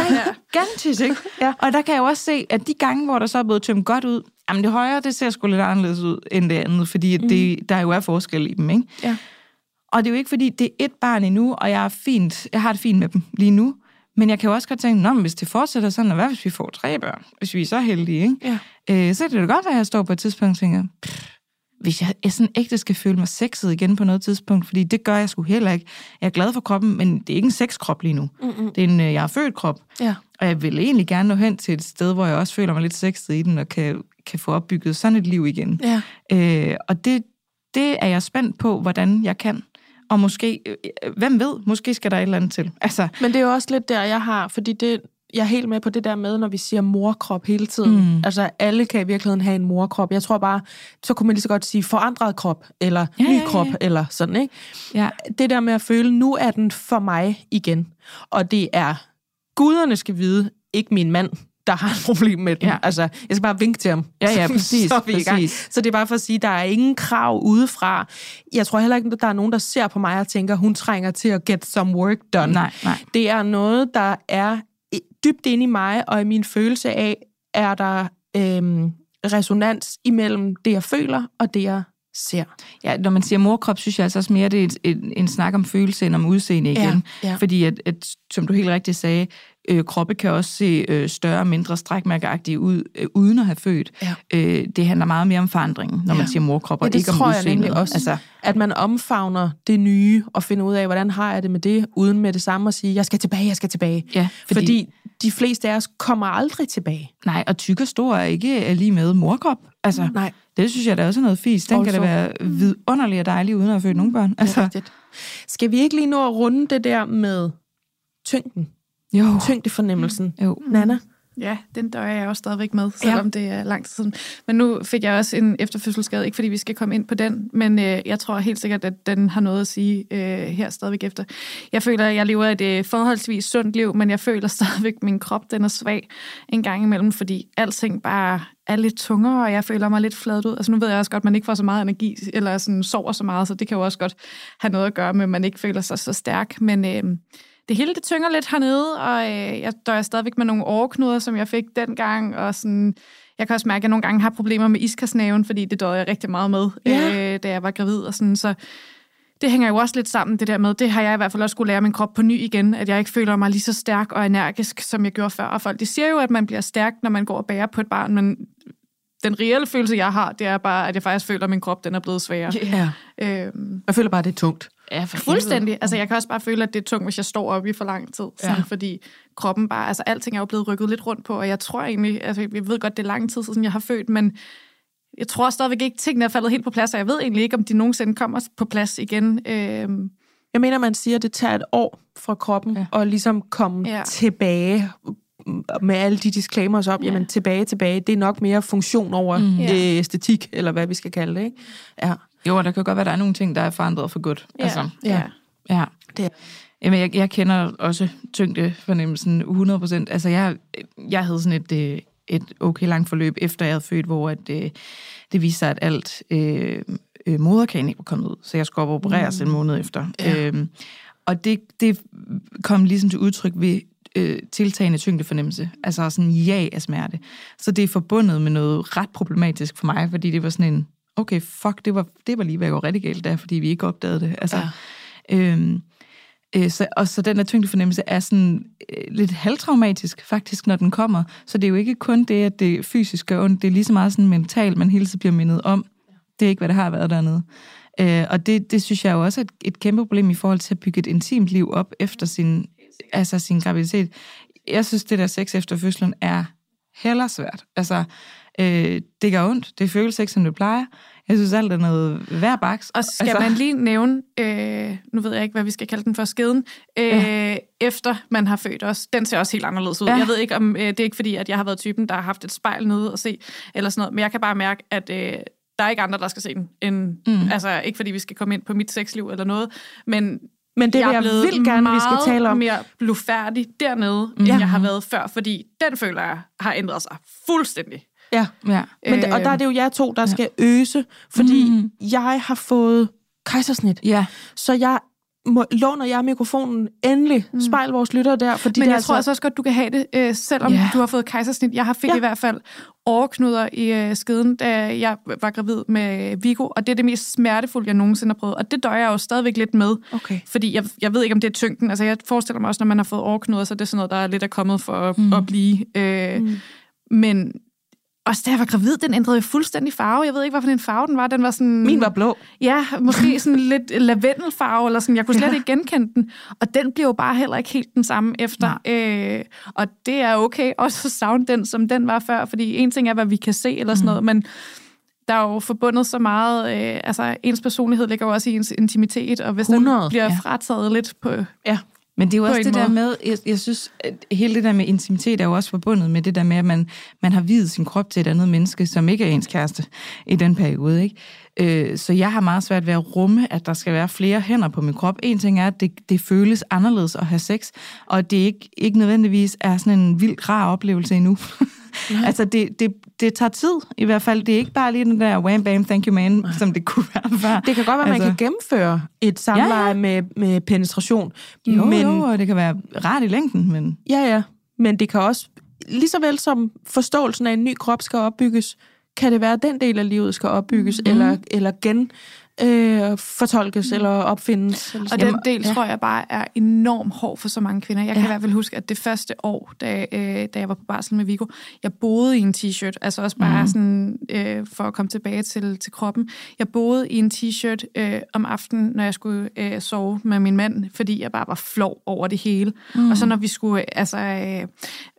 Speaker 1: Gigantisk, ikke? ja. Og der kan jeg jo også se, at de gange, hvor der så er blevet tømt godt ud, jamen det højre, det ser sgu lidt anderledes ud end det andet, fordi mm. det, der jo er forskel i dem, ikke?
Speaker 2: Ja.
Speaker 1: Og det er jo ikke, fordi det er et barn endnu, og jeg, er fint, jeg har det fint med dem lige nu. Men jeg kan jo også godt tænke, Nå, men hvis det fortsætter sådan, og hvad hvis vi får tre børn? Hvis vi er så heldige, ikke?
Speaker 2: Ja.
Speaker 1: Øh, så kan det da godt at jeg står på et tidspunkt og tænker, "Pff, hvis jeg er sådan ægte skal føle mig sexet igen på noget tidspunkt, fordi det gør jeg sgu heller ikke. Jeg er glad for kroppen, men det er ikke en sexkrop lige nu.
Speaker 2: Mm-mm.
Speaker 1: Det er en, øh, jeg har født krop.
Speaker 2: Ja.
Speaker 1: Og jeg vil egentlig gerne nå hen til et sted, hvor jeg også føler mig lidt sexet i den, og kan, kan få opbygget sådan et liv igen.
Speaker 2: Ja.
Speaker 1: Øh, og det, det er jeg spændt på, hvordan jeg kan. Og måske, øh, hvem ved, måske skal der et eller andet til. Altså,
Speaker 2: Men det er jo også lidt der, jeg har, fordi det, jeg er helt med på det der med, når vi siger morkrop hele tiden.
Speaker 1: Mm.
Speaker 2: Altså, alle kan i virkeligheden have en morkrop. Jeg tror bare, så kunne man lige så godt sige forandret krop, eller
Speaker 1: Ja,
Speaker 2: ny
Speaker 1: ja, ja.
Speaker 2: krop, eller sådan, ikke?
Speaker 1: ja,
Speaker 2: Det der med at føle, nu er den for mig igen. Og det er, guderne skal vide, ikke min mand, der har et problem med den.
Speaker 1: Ja.
Speaker 2: Altså, jeg skal bare vinke til ham.
Speaker 1: Ja, ja, præcis,
Speaker 2: så
Speaker 1: præcis.
Speaker 2: Så det er bare for at sige, der er ingen krav udefra. Jeg tror heller ikke, at der er nogen, der ser på mig og tænker, hun trænger til at get some work done.
Speaker 1: nej, nej.
Speaker 2: Det er noget, der er dybt inde i mig, og i min følelse af, er der øhm, resonans imellem det, jeg føler, og det, jeg ser.
Speaker 1: Ja, når man siger morkrop, synes jeg altså også mere, det er et, et, en snak om følelse end om udseende igen.
Speaker 2: Ja, ja.
Speaker 1: Fordi, at, at, som du helt rigtigt sagde, øh, kroppe kan også se øh, større og mindre strækmærkeagtige ud, øh, uden at have født.
Speaker 2: Ja.
Speaker 1: Øh, det handler meget mere om forandringen, når man
Speaker 2: Ja.
Speaker 1: siger morkrop, og
Speaker 2: Ja, det
Speaker 1: ikke om
Speaker 2: tror jeg
Speaker 1: udseendet.
Speaker 2: nemlig også.
Speaker 1: Altså,
Speaker 2: At man omfavner det nye, og finder ud af, hvordan har jeg det med det, uden med det samme at sige, jeg skal tilbage, jeg skal tilbage.
Speaker 1: ja,
Speaker 2: Fordi, fordi de fleste af os kommer aldrig tilbage.
Speaker 1: Nej, og tyk og stor er ikke lige med morkrop. Altså,
Speaker 2: Nej,
Speaker 1: det synes jeg da også er noget fisk. Den kan da være vidunderlig og dejlig, uden at have født nogen børn.
Speaker 2: det er
Speaker 1: Altså,
Speaker 2: rigtigt. Skal vi ikke lige nå at runde det der med tyngden?
Speaker 1: Jo.
Speaker 2: Tyngdefornemmelsen.
Speaker 1: jo.
Speaker 2: Nana?
Speaker 3: Ja, den dør jeg også stadigvæk med, selvom ja. det er lang tid siden. Men nu fik jeg også en efterfødselsskade, ikke fordi vi skal komme ind på den, men øh, jeg tror helt sikkert, at den har noget at sige øh, her stadigvæk efter. Jeg føler, at jeg lever et øh, forholdsvis sundt liv, men jeg føler stadigvæk, at min krop den er svag en gang imellem, fordi alting bare er lidt tungere, og jeg føler mig lidt fladet ud. Altså nu ved jeg også godt, at man ikke får så meget energi, eller sådan sover så meget, så det kan jo også godt have noget at gøre med, at man ikke føler sig så stærk. Men øh, det hele det tynger lidt hernede, og øh, jeg dør stadigvæk med nogle overknuder, som jeg fik dengang, og sådan, jeg kan også mærke, at jeg nogle gange har problemer med iskarsnaven, fordi det døde jeg rigtig meget med,
Speaker 2: Ja.
Speaker 3: øh, da jeg var gravid, og sådan, så det hænger jo også lidt sammen, det der med, det har jeg i hvert fald også skulle lære min krop på ny igen, at jeg ikke føler mig lige så stærk og energisk, som jeg gjorde før. Og folk, de siger jo, at man bliver stærk, når man går og bærer på et barn, men den reelle følelse, jeg har, det er bare, at jeg faktisk føler, at min krop den er blevet sværere.
Speaker 2: Ja.
Speaker 3: Øhm,
Speaker 2: Jeg føler bare, det er tungt.
Speaker 1: Ja, for
Speaker 3: Fuldstændig. Altså, jeg kan også bare føle, at det er tungt, hvis jeg står op i for lang tid. Sådan,
Speaker 1: Ja.
Speaker 3: Fordi kroppen bare... Altså, alting er jo blevet rykket lidt rundt på, og jeg tror egentlig... Altså, jeg ved godt, det er lang tid siden, jeg har født, men jeg tror stadigvæk ikke, tingene er faldet helt på plads, og jeg ved egentlig ikke, om de nogensinde kommer på plads igen. Øhm,
Speaker 2: Jeg mener, man siger, at det tager et år fra kroppen
Speaker 1: Ja.
Speaker 2: at ligesom komme
Speaker 3: Ja.
Speaker 2: tilbage med alle de disclaimers op.
Speaker 3: Ja.
Speaker 2: Ja. Jamen, tilbage, tilbage. Det er nok mere funktion over
Speaker 1: Mm.
Speaker 2: øh, æstetik, eller hvad vi skal kalde det. Ikke? Ja.
Speaker 1: Jo, og der kan godt være, at der er nogle ting, der er forandret for godt.
Speaker 3: ja,
Speaker 1: Altså,
Speaker 3: ja.
Speaker 2: Ja. Det er-
Speaker 1: Jamen, jeg, jeg kender også tyngdefornemmelsen 100 procent. Altså, jeg, jeg havde sådan et, øh, et okay langt forløb, efter jeg havde født, hvor at, øh, det viste sig, at alt øh, øh, moderkagen ikke var kommet ud. Så jeg skulle op og opereres mm. en måned efter.
Speaker 2: Ja.
Speaker 1: Øhm, og det, det kom ligesom til udtryk ved øh, tiltagende tyngdefornemmelse, altså sådan ja af smerte. Så det er forbundet med noget ret problematisk for mig, fordi det var sådan en, okay, fuck, det var, det var lige ved at gå rigtig galt der, fordi vi ikke opdagede det. Altså, ja. øhm, øh, så, og så den der tyngdefornemmelse er sådan øh, lidt halvtraumatisk faktisk, når den kommer. Så det er jo ikke kun det, at det fysisk gør ondt, det er lige så meget sådan mentalt, man hele tiden bliver mindet om. Det er ikke, hvad det har været dernede. Øh, og det, det synes jeg jo også er et, et kæmpe problem i forhold til at bygge et intimt liv op efter sin, altså sin graviditet. Jeg synes, det der sex efter fødslen er heller svært. Altså, øh, det gør ondt. Det føles ikke, som det plejer. Jeg synes alt er noget hver baks.
Speaker 3: Og skal altså... man lige nævne, øh, nu ved jeg ikke, hvad vi skal kalde den for, skeden, øh, ja. efter man har født os. Den ser også helt anderledes ud. Ja. Jeg ved ikke, om øh, det er ikke fordi, at jeg har været typen, der har haft et spejl nede og se, eller sådan noget, men jeg kan bare mærke, at øh, der er ikke andre, der skal se den. End, mm. Altså, ikke fordi vi skal komme ind på mit sexliv eller noget, men
Speaker 2: men det jeg, jeg vil gerne, vi skal tale om.
Speaker 3: mere blufærdig dernede, mm. end jeg har været før, fordi den føler jeg har ændret sig fuldstændig.
Speaker 2: Ja, ja. Men, og der er det jo jer to, der ja. skal øse, fordi mm. jeg har fået kejsersnit.
Speaker 1: Ja.
Speaker 2: Så jeg må, låner jeg mikrofonen endelig. Mm. Spejl vores lyttere der. Fordi
Speaker 3: Men
Speaker 2: jeg
Speaker 3: altså... tror også godt, du kan have det, øh, selvom yeah. du har fået kejsersnit. Jeg har fik ja. i hvert fald overknuder i øh, skeden, da jeg var gravid med Vigo, og det er det mest smertefulde, jeg nogensinde har prøvet. Og det døjer jeg jo stadigvæk lidt med,
Speaker 2: okay.
Speaker 3: fordi jeg, jeg ved ikke, om det er tyngden. Altså jeg forestiller mig også, når man har fået overknuder, så er det sådan noget, der er lidt er kommet for at, mm. at blive. Øh, mm. Men også da jeg var gravid, den ændrede fuldstændig farve. Jeg ved ikke, hvorfor en farve den var. Den var sådan...
Speaker 2: Min var blå.
Speaker 3: Ja, måske sådan lidt lavendelfarve, eller sådan. Jeg kunne slet ja. ikke genkende den. Og den bliver jo bare heller ikke helt den samme efter. Øh, og det er okay også at savne den, som den var før. Fordi en ting er, hvad vi kan se, eller sådan mm. noget, men der er jo forbundet så meget, øh, altså ens personlighed ligger jo også i ens intimitet, og hvis 100, den bliver ja. frataget lidt på,
Speaker 1: ja. Men det er jo også det måde. der med, jeg, jeg synes, at hele det der med intimitet er jo også forbundet med det der med, at man, man har videt sin krop til et andet menneske, som ikke er ens kæreste i den periode. Ikke? Øh, så jeg har meget svært ved at rumme, at der skal være flere hænder på min krop. En ting er, at det, det føles anderledes at have sex, og det ikke, ikke nødvendigvis er sådan en vild rar oplevelse endnu. altså, det, det, det tager tid, i hvert fald. Det er ikke bare lige den der wham bam, thank you man, Nej. som det kunne være før.
Speaker 2: Det kan godt være, altså, man kan gennemføre et samleje ja, ja. Med, med penetration.
Speaker 1: Jo, men, jo, og det kan være rart i længden, men...
Speaker 2: Ja, ja. Men det kan også, lige så vel som forståelsen af en ny krop skal opbygges, kan det være, at den del af livet skal opbygges, mm. eller, eller gen øh, fortolkes mm. eller opfindes. Eller
Speaker 3: og den del ja. tror jeg bare er enormt hård for så mange kvinder. Jeg kan ja. i hvert fald huske, at det første år, da, øh, da jeg var på barsel med Vigo, jeg boede i en t-shirt, altså også bare mm. sådan, øh, for at komme tilbage til, til kroppen. Jeg boede i en t-shirt øh, om aftenen, når jeg skulle øh, sove med min mand, fordi jeg bare var flov over det hele. Mm. Og så når vi skulle altså, øh,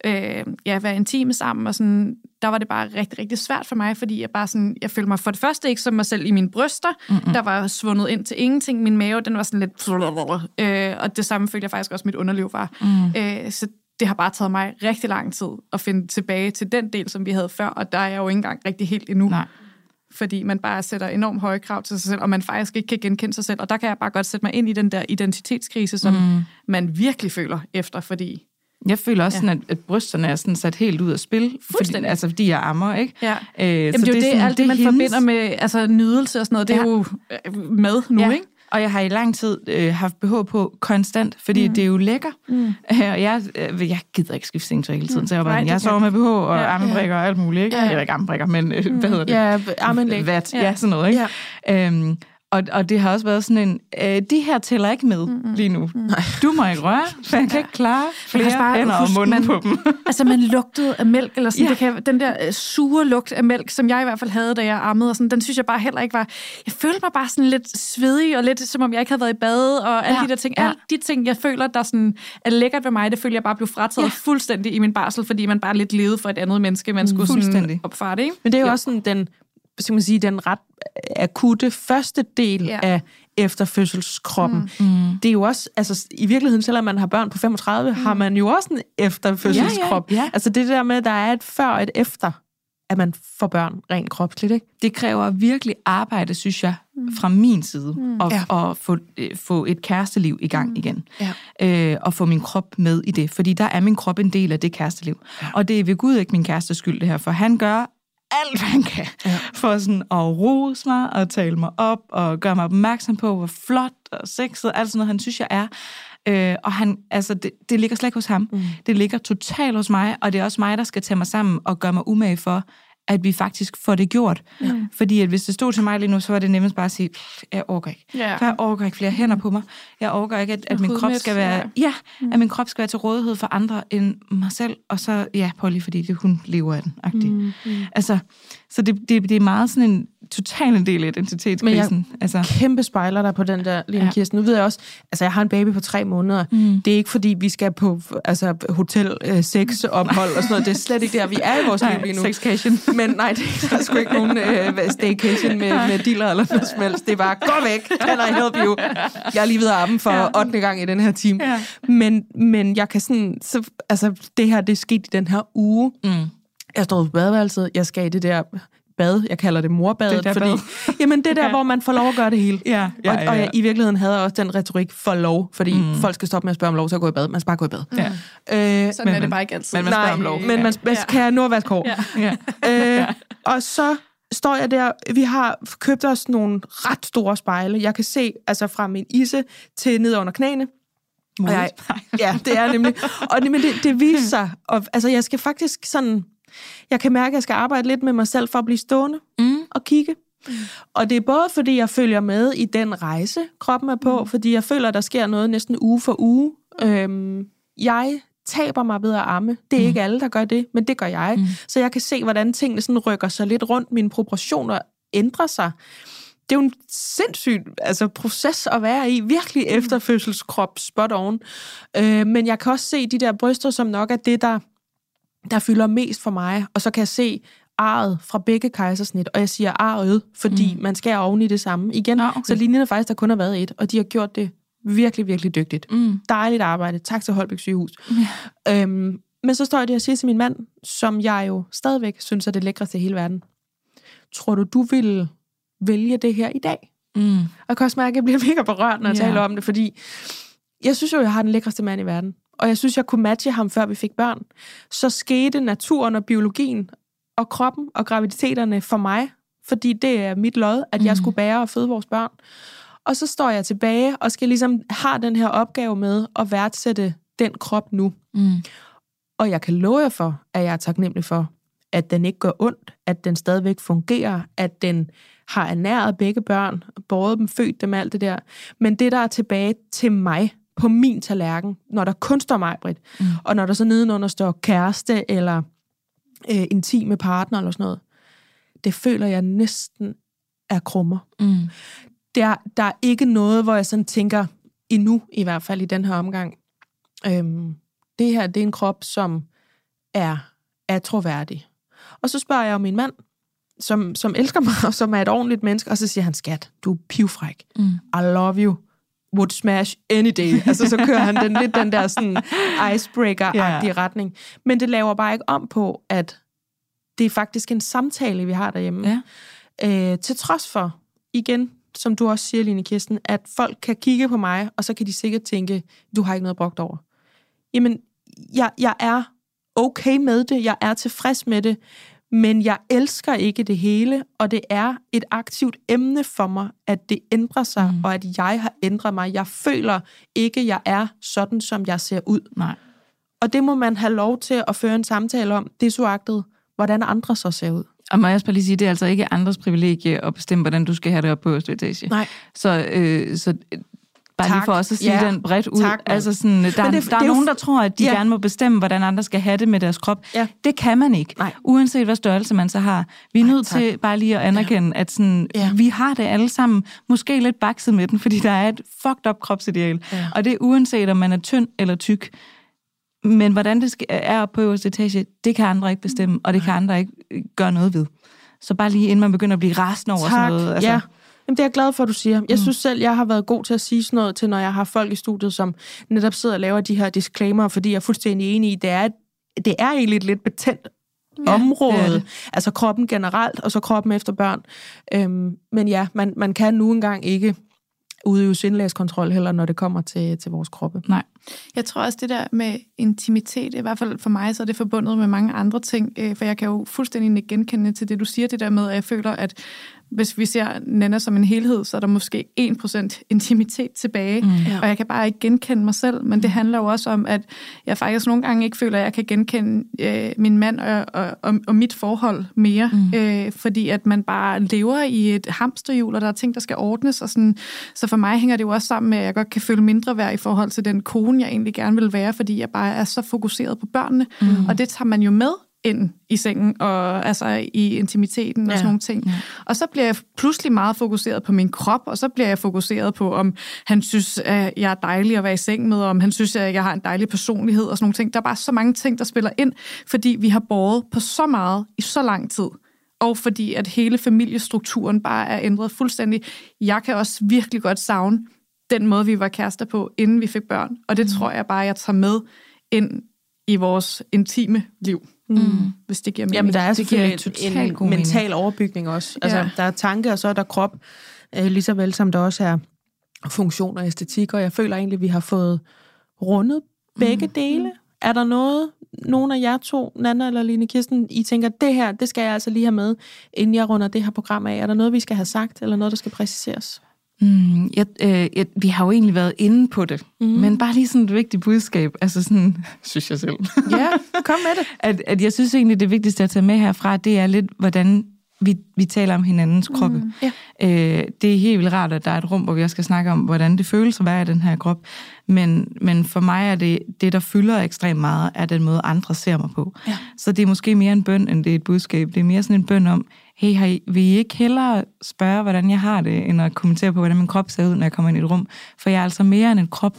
Speaker 3: øh, ja, være intime sammen, og sådan, der var det bare rigtig, rigtig svært for mig, fordi jeg bare sådan, jeg følte mig for det første ikke som mig selv i mine bryster, mm-hmm. der var svundet ind til ingenting. Min mave, den var sådan lidt... Øh, og det samme følte jeg faktisk også, mit underliv var. Mm. Øh, så det har bare taget mig rigtig lang tid at finde tilbage til den del, som vi havde før, og der er jeg jo ikke engang rigtig helt endnu.
Speaker 1: Nej.
Speaker 3: Fordi man bare sætter enormt høje krav til sig selv, og man faktisk ikke kan genkende sig selv. Og der kan jeg bare godt sætte mig ind i den der identitetskrise, som mm. man virkelig føler efter, fordi
Speaker 1: jeg føler også, ja. sådan, at, at brysterne er sådan sat helt ud af spil, fordi, altså, fordi jeg ammer, ikke?
Speaker 3: Ja. Øh, Jamen, så det er jo det, sådan, alt det, man hendes... forbinder med altså, nydelse og sådan noget, det ja. er jo øh, med nu, ja. ikke?
Speaker 1: Og jeg har i lang tid øh, haft behov på konstant, fordi mm. det er jo lækker. Mm. og jeg, øh, jeg gider ikke skifte sengetøj hele tiden, mm. så jeg, bare, right, jeg sover med BH og ja, armbrækker ja. og alt muligt. Ikke? Ja. Eller ikke armbrækker, men øh, hvad hedder det?
Speaker 2: Ja, armenlæg.
Speaker 1: Vat, ja. ja, sådan noget. Ikke? Ja. Øhm, og, og det har også været sådan en, øh, de her tæller ikke med mm-hmm. lige nu. Mm. Du må ikke røre, for jeg kan ikke klare flere bare hænder og munden man, på dem.
Speaker 3: altså man lugtede af mælk, eller sådan, ja. det kan, den der uh, sure lugt af mælk, som jeg i hvert fald havde, da jeg ammede, og sådan, den synes jeg bare heller ikke var... Jeg følte mig bare sådan lidt svedig, og lidt som om jeg ikke havde været i bad, og alle ja. de der ting. Ja. Alle de ting, jeg føler, der sådan er lækkert ved mig, det føler jeg bare blev frataget ja. fuldstændig i min barsel, fordi man bare lidt levede for et andet menneske, man skulle sådan opfare det. Ikke?
Speaker 2: Men det er jo ja. også sådan den skal man sige, den ret akutte første del ja. af efterfødselskroppen. Mm. Mm. Det er jo også, altså i virkeligheden, selvom man har børn på 35, mm. har man jo også en efterfødselskrop. Ja, ja, ja. Altså det der med, at der er et før og et efter, at man får børn rent kropsligt, ikke?
Speaker 1: Det kræver virkelig arbejde, synes jeg, mm. fra min side, mm. at, ja. at få, øh, få et kæresteliv i gang mm. igen. Ja. Øh, og få min krop med i det, fordi der er min krop en del af det kæresteliv. Ja. Og det er ved Gud ikke min kærestes skyld, det her, for han gør alt, hvad han kan, ja. for sådan at rose mig og tale mig op og gøre mig opmærksom på, hvor flot og sexet, alt sådan noget, han synes, jeg er. Øh, og han, altså, det, det ligger slet ikke hos ham. Mm. Det ligger totalt hos mig, og det er også mig, der skal tage mig sammen og gøre mig umage for, at vi faktisk får det gjort. Ja. Fordi at hvis det stod til mig lige nu, så var det nemmest bare at sige, jeg orker ikke. Ja. For jeg orker ikke flere hænder på mig. Jeg orker ikke, at, at min krop skal være, ja, ja mm. at min krop skal være til rådighed for andre end mig selv. Og så, ja, Polly, fordi det, hun lever af den. Mm. Mm. Altså, så det, det, det er meget sådan en total en del af identitetskrisen.
Speaker 2: Men jeg altså. kæmpe spejler der på den der, Lene ja. Kirsten. Nu ved jeg også, altså jeg har en baby på tre måneder. Mm. Det er ikke fordi, vi skal på altså, hotel øh, sex ophold og sådan noget. Det er slet ikke der, vi er i vores liv lige nu.
Speaker 1: Sexcation.
Speaker 2: Men nej, det er sgu ikke nogen øh, staycation med, med dealer eller noget som helst. Det er bare, gå væk, can I help you? Jeg er lige ved armen for ja. 8. gang i den her time. Ja. Men, men jeg kan sådan, så, altså det her, det er sket i den her uge. Mm. Jeg står på badeværelset, jeg skal i det der bad. Jeg kalder det morbadet, det fordi bad. jamen, det er der, ja. hvor man får lov at gøre det hele. Ja, ja, og, ja, ja. og jeg, i virkeligheden havde jeg også den retorik for lov, fordi mm. folk skal stoppe med at spørge om lov, så gå i bad. Man skal bare gå i bad. Ja.
Speaker 3: Øh, Sådan men, er det bare ikke altid.
Speaker 1: Men man spørger nej, om lov.
Speaker 2: Men man, man, kan jeg nu at vaske hår? Ja. Ja. Øh, og så står jeg der, vi har købt os nogle ret store spejle. Jeg kan se altså fra min isse til ned under knæene. Og jeg, ja, det er nemlig. Og men det, det viser sig, og, altså jeg skal faktisk sådan jeg kan mærke, at jeg skal arbejde lidt med mig selv for at blive stående mm. og kigge. Mm. Og det er både, fordi jeg følger med i den rejse, kroppen er på, mm. fordi jeg føler, at der sker noget næsten uge for uge. Øhm, jeg taber mig ved at amme. Det er mm. ikke alle, der gør det, men det gør jeg. Mm. Så jeg kan se, hvordan tingene sådan rykker sig lidt rundt. Mine proportioner ændrer sig. Det er jo en sindssyg altså, proces at være i. Virkelig mm. efterfødselskrop spot on. Øh, men jeg kan også se de der bryster, som nok er det, der der fylder mest for mig, og så kan jeg se arret fra begge kejsersnit, og jeg siger arret, fordi mm. man skærer oven i det samme. Igen, ah, okay. så linjen er faktisk, der kun har været et, og de har gjort det virkelig, virkelig dygtigt. Mm. Dejligt arbejde. Tak til Holbæk sygehus. Ja. Øhm, men så står jeg der og siger til min mand, som jeg jo stadigvæk synes er det lækreste i hele verden. Tror du, du vil vælge det her i dag? Mm. Og jeg kan også mærke, at jeg bliver mega berørt, når jeg ja. taler om det, fordi jeg synes jo, jeg har den lækreste mand i verden og jeg synes, jeg kunne matche ham, før vi fik børn, så skete naturen og biologien og kroppen og graviditeterne for mig, fordi det er mit lod, at jeg mm. skulle bære og føde vores børn. Og så står jeg tilbage og skal ligesom have den her opgave med at værdsætte den krop nu. Mm. Og jeg kan love jer for, at jeg er taknemmelig for, at den ikke gør ondt, at den stadigvæk fungerer, at den har ernæret begge børn, båret dem, født dem, alt det der. Men det, der er tilbage til mig, på min tallerken, når der kun står mig, Britt, mm. og når der så nedenunder står kæreste eller øh, intime partner eller sådan noget, det føler jeg næsten er krummer. Mm. Der, der er ikke noget, hvor jeg sådan tænker, endnu i hvert fald i den her omgang, øhm, det her, det er en krop, som er, er troværdig. Og så spørger jeg om min mand, som, som elsker mig, og som er et ordentligt menneske, og så siger han, skat, du er pivfræk. Mm. I love you would smash any day. Altså, så kører han den lidt den der sådan icebreaker-agtige yeah. retning. Men det laver bare ikke om på, at det er faktisk en samtale, vi har derhjemme. Ja. Øh, til trods for, igen, som du også siger, Line Kirsten, at folk kan kigge på mig, og så kan de sikkert tænke, du har ikke noget brugt over. Jamen, jeg, jeg er okay med det, jeg er tilfreds med det, men jeg elsker ikke det hele, og det er et aktivt emne for mig, at det ændrer sig, mm. og at jeg har ændret mig. Jeg føler ikke, jeg er sådan, som jeg ser ud.
Speaker 1: Nej.
Speaker 2: Og det må man have lov til at føre en samtale om, det er så agtet, hvordan andre så ser ud.
Speaker 1: Og må jeg også bare lige sige, det er altså ikke andres privilegie at bestemme, hvordan du skal have det op på øverste etage.
Speaker 2: Nej.
Speaker 1: Så, øh, så Bare tak. lige for os at sige ja. den bredt ud. Tak, altså sådan, der, det, der er er nogen, der tror, at de ja. gerne må bestemme, hvordan andre skal have det med deres krop. Ja. Det kan man ikke, Nej. uanset hvad størrelse man så har. Vi er nødt tak. til bare lige at anerkende, ja. at sådan, ja. vi har det alle sammen, måske lidt bakset med den, fordi der er et fucked up kropsideal. Ja. Og det er uanset, om man er tynd eller tyk. Men hvordan det er på øverste etage, det kan andre ikke bestemme, og det kan andre ikke øh, gøre noget ved. Så bare lige inden man begynder at blive rasende over tak. sådan noget. Altså,
Speaker 2: ja. Jamen, det er jeg glad for, at du siger. Jeg mm. synes selv, jeg har været god til at sige sådan noget til, når jeg har folk i studiet, som netop sidder og laver de her disclaimer, fordi jeg er fuldstændig enig i, det er, det er egentlig et lidt betændt ja, område. Det det. Altså kroppen generelt, og så kroppen efter børn. Øhm, men ja, man, man kan nu engang ikke udøve sindlægskontrol heller, når det kommer til, til vores kroppe.
Speaker 1: Nej.
Speaker 3: Jeg tror også, det der med intimitet, i hvert fald for mig, så er det forbundet med mange andre ting, øh, for jeg kan jo fuldstændig genkende til det, du siger, det der med, at jeg føler, at hvis vi ser Nana som en helhed, så er der måske 1% intimitet tilbage, mm. og jeg kan bare ikke genkende mig selv, men det handler jo også om, at jeg faktisk nogle gange ikke føler, at jeg kan genkende øh, min mand og, og, og, og mit forhold mere, mm. øh, fordi at man bare lever i et hamsterhjul, og der er ting, der skal ordnes, og sådan, så for mig hænger det jo også sammen med, at jeg godt kan føle mindre værd i forhold til den kone, jeg egentlig gerne vil være, fordi jeg bare er så fokuseret på børnene, mm. og det tager man jo med ind i sengen, og altså i intimiteten og ja. sådan nogle ting. Ja. Og så bliver jeg pludselig meget fokuseret på min krop, og så bliver jeg fokuseret på, om han synes, at jeg er dejlig at være i seng med, og om han synes, at jeg har en dejlig personlighed og sådan nogle ting. Der er bare så mange ting, der spiller ind, fordi vi har båret på så meget i så lang tid og fordi at hele familiestrukturen bare er ændret fuldstændig. Jeg kan også virkelig godt savne den måde, vi var kærester på, inden vi fik børn, og det mm. tror jeg bare, jeg tager med ind i vores intime liv. Mm. Hvis det giver mening.
Speaker 2: Jamen, der er
Speaker 1: det giver
Speaker 2: en, en, en mental overbygning også. Altså, ja. der er tanke, og så er der krop, øh, lige så vel som der også er funktion og æstetik, og jeg føler egentlig, at vi har fået rundet begge mm. dele. Er der noget, nogen af jer to, Nana eller Line Kirsten, I tænker, det her, det skal jeg altså lige have med, inden jeg runder det her program af? Er der noget, vi skal have sagt, eller noget, der skal præciseres?
Speaker 1: Mm, jeg, øh, jeg, vi har jo egentlig været inde på det, mm. men bare lige sådan et vigtigt budskab, altså sådan, synes jeg selv.
Speaker 2: Ja, kom med det.
Speaker 1: at, at jeg synes egentlig, det vigtigste at tage med herfra, det er lidt, hvordan vi, vi taler om hinandens kroppe. Mm, ja. øh, det er helt vildt rart, at der er et rum, hvor vi også skal snakke om, hvordan det føles at være i den her krop. Men, men for mig er det, det, der fylder ekstremt meget, er den måde, andre ser mig på. Ja. Så det er måske mere en bøn, end det er et budskab. Det er mere sådan en bøn om, hey, har I, vil I ikke hellere spørge, hvordan jeg har det, end at kommentere på, hvordan min krop ser ud, når jeg kommer ind i et rum? For jeg er altså mere end en krop.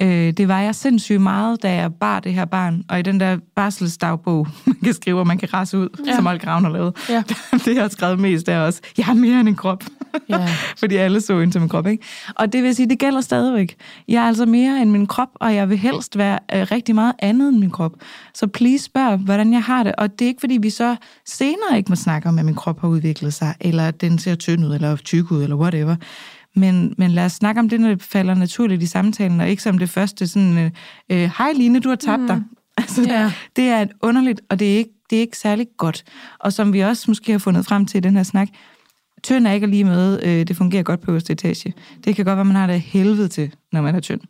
Speaker 1: Øh, det var jeg sindssygt meget, da jeg bar det her barn, og i den der barselsdagbog, man kan skrive, og man kan rase ud, ja. som Olga Ravn har lavet. Ja. det jeg har skrevet mest er også, jeg har mere end en krop. Ja. Fordi alle så ind til min krop, ikke? Og det vil sige, det gælder stadigvæk. Jeg er altså mere end min krop, og jeg vil helst være øh, rigtig meget andet end min krop. Så please spørg, hvordan jeg har det. Og det er ikke, fordi vi så senere ikke må snakke om, at min krop har udviklet sig, eller at den ser tynd ud, eller tyk ud, eller whatever. Men, men lad os snakke om det, når det falder naturligt i samtalen, og ikke som det første sådan, øh, øh hej Line, du har tabt mm. dig. Altså, ja. Det er underligt, og det er, ikke, det er ikke særlig godt. Og som vi også måske har fundet frem til i den her snak, tynd er ikke lige med, øh, det fungerer godt på øverste etage. Det kan godt være, man har det helvede til, når man er tynd.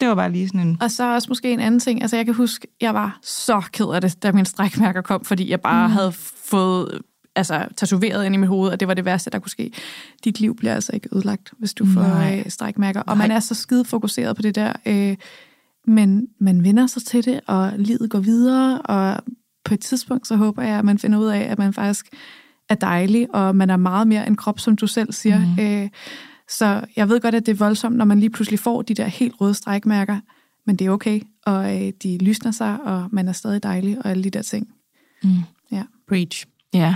Speaker 1: Det var bare lige sådan en...
Speaker 3: Og så også måske en anden ting. Altså, jeg kan huske, jeg var så ked af det, da mine strækmærker kom, fordi jeg bare mm. havde fået altså, tatoveret ind i mit hoved, og det var det værste, der kunne ske. Dit liv bliver altså ikke ødelagt, hvis du får øh, strækmærker. Og Nej. man er så skide fokuseret på det der. Øh, men man vender sig til det, og livet går videre, og på et tidspunkt, så håber jeg, at man finder ud af, at man faktisk er dejlig, og man er meget mere en krop, som du selv siger. Mm. Øh, så jeg ved godt, at det er voldsomt, når man lige pludselig får de der helt røde strækmærker, men det er okay, og øh, de lysner sig, og man er stadig dejlig, og alle de der ting.
Speaker 2: Mm. Ja. Preach.
Speaker 1: Ja. God,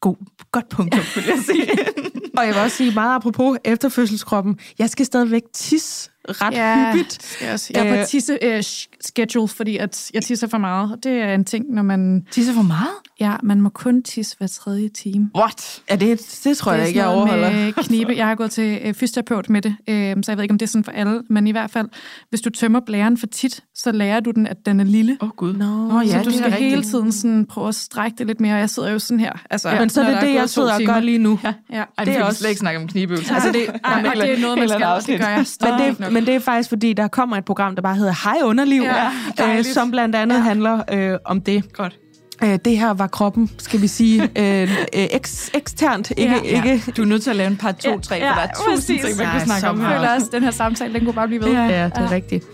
Speaker 1: god, godt punkt, vil jeg sige.
Speaker 2: og jeg vil også sige meget apropos efterfødselskroppen. Jeg skal stadigvæk tisse ret ja, hyppigt.
Speaker 3: Skal jeg, jeg er på tisse-schedule, uh, fordi at jeg tisser for meget. Det er en ting, når man...
Speaker 1: Tisser for meget?
Speaker 3: Ja, man må kun tisse hver tredje time.
Speaker 2: What? Er det, det tror det jeg ikke, jeg overholder.
Speaker 3: Med knibe. Jeg har gået til øh, fysioterapeut med det, øh, så jeg ved ikke, om det er sådan for alle, men i hvert fald, hvis du tømmer blæren for tit, så lærer du den, at den er lille.
Speaker 2: Åh oh, gud.
Speaker 3: No, oh, ja, så du skal hele tiden sådan prøve at strække det lidt mere. Jeg sidder jo sådan her.
Speaker 2: Altså, ja, men så er det det, jeg sidder og gør lige nu. Ja.
Speaker 1: Ja. Ej, det, det er også slet ikke snakke om knibeøvelser.
Speaker 3: Altså, det, ej, ej, det er noget, man skal. Det gør jeg
Speaker 2: men det, men det er faktisk, fordi der kommer et program, der bare hedder Hej Underliv, ja, øh, som blandt andet ja. handler øh, om det.
Speaker 1: Godt.
Speaker 2: Øh, det her var kroppen, skal vi sige, øh, øh, eks, eksternt. Ikke, ja. ikke.
Speaker 1: Du er nødt til at lave en par to, tre, ja, for der er tusind ting, man kan snakke om
Speaker 3: her. Jeg føler også, den her samtale, den kunne bare blive ved.
Speaker 2: Ja, ja det er ja. rigtigt.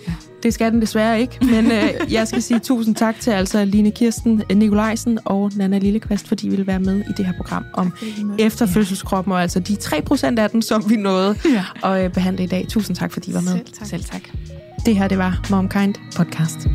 Speaker 2: Det skal den desværre ikke, men øh, jeg skal sige tusind tak til altså Line Kirsten Nikolajsen og Nana Lillekvist, fordi I ville være med i det her program om efterfødselskroppen, og altså de 3% af den, som vi nåede ja. at øh, behandle i dag. Tusind tak, fordi I var med.
Speaker 3: Selv tak.
Speaker 1: Selv tak.
Speaker 2: Det her, det var MomKind Podcast.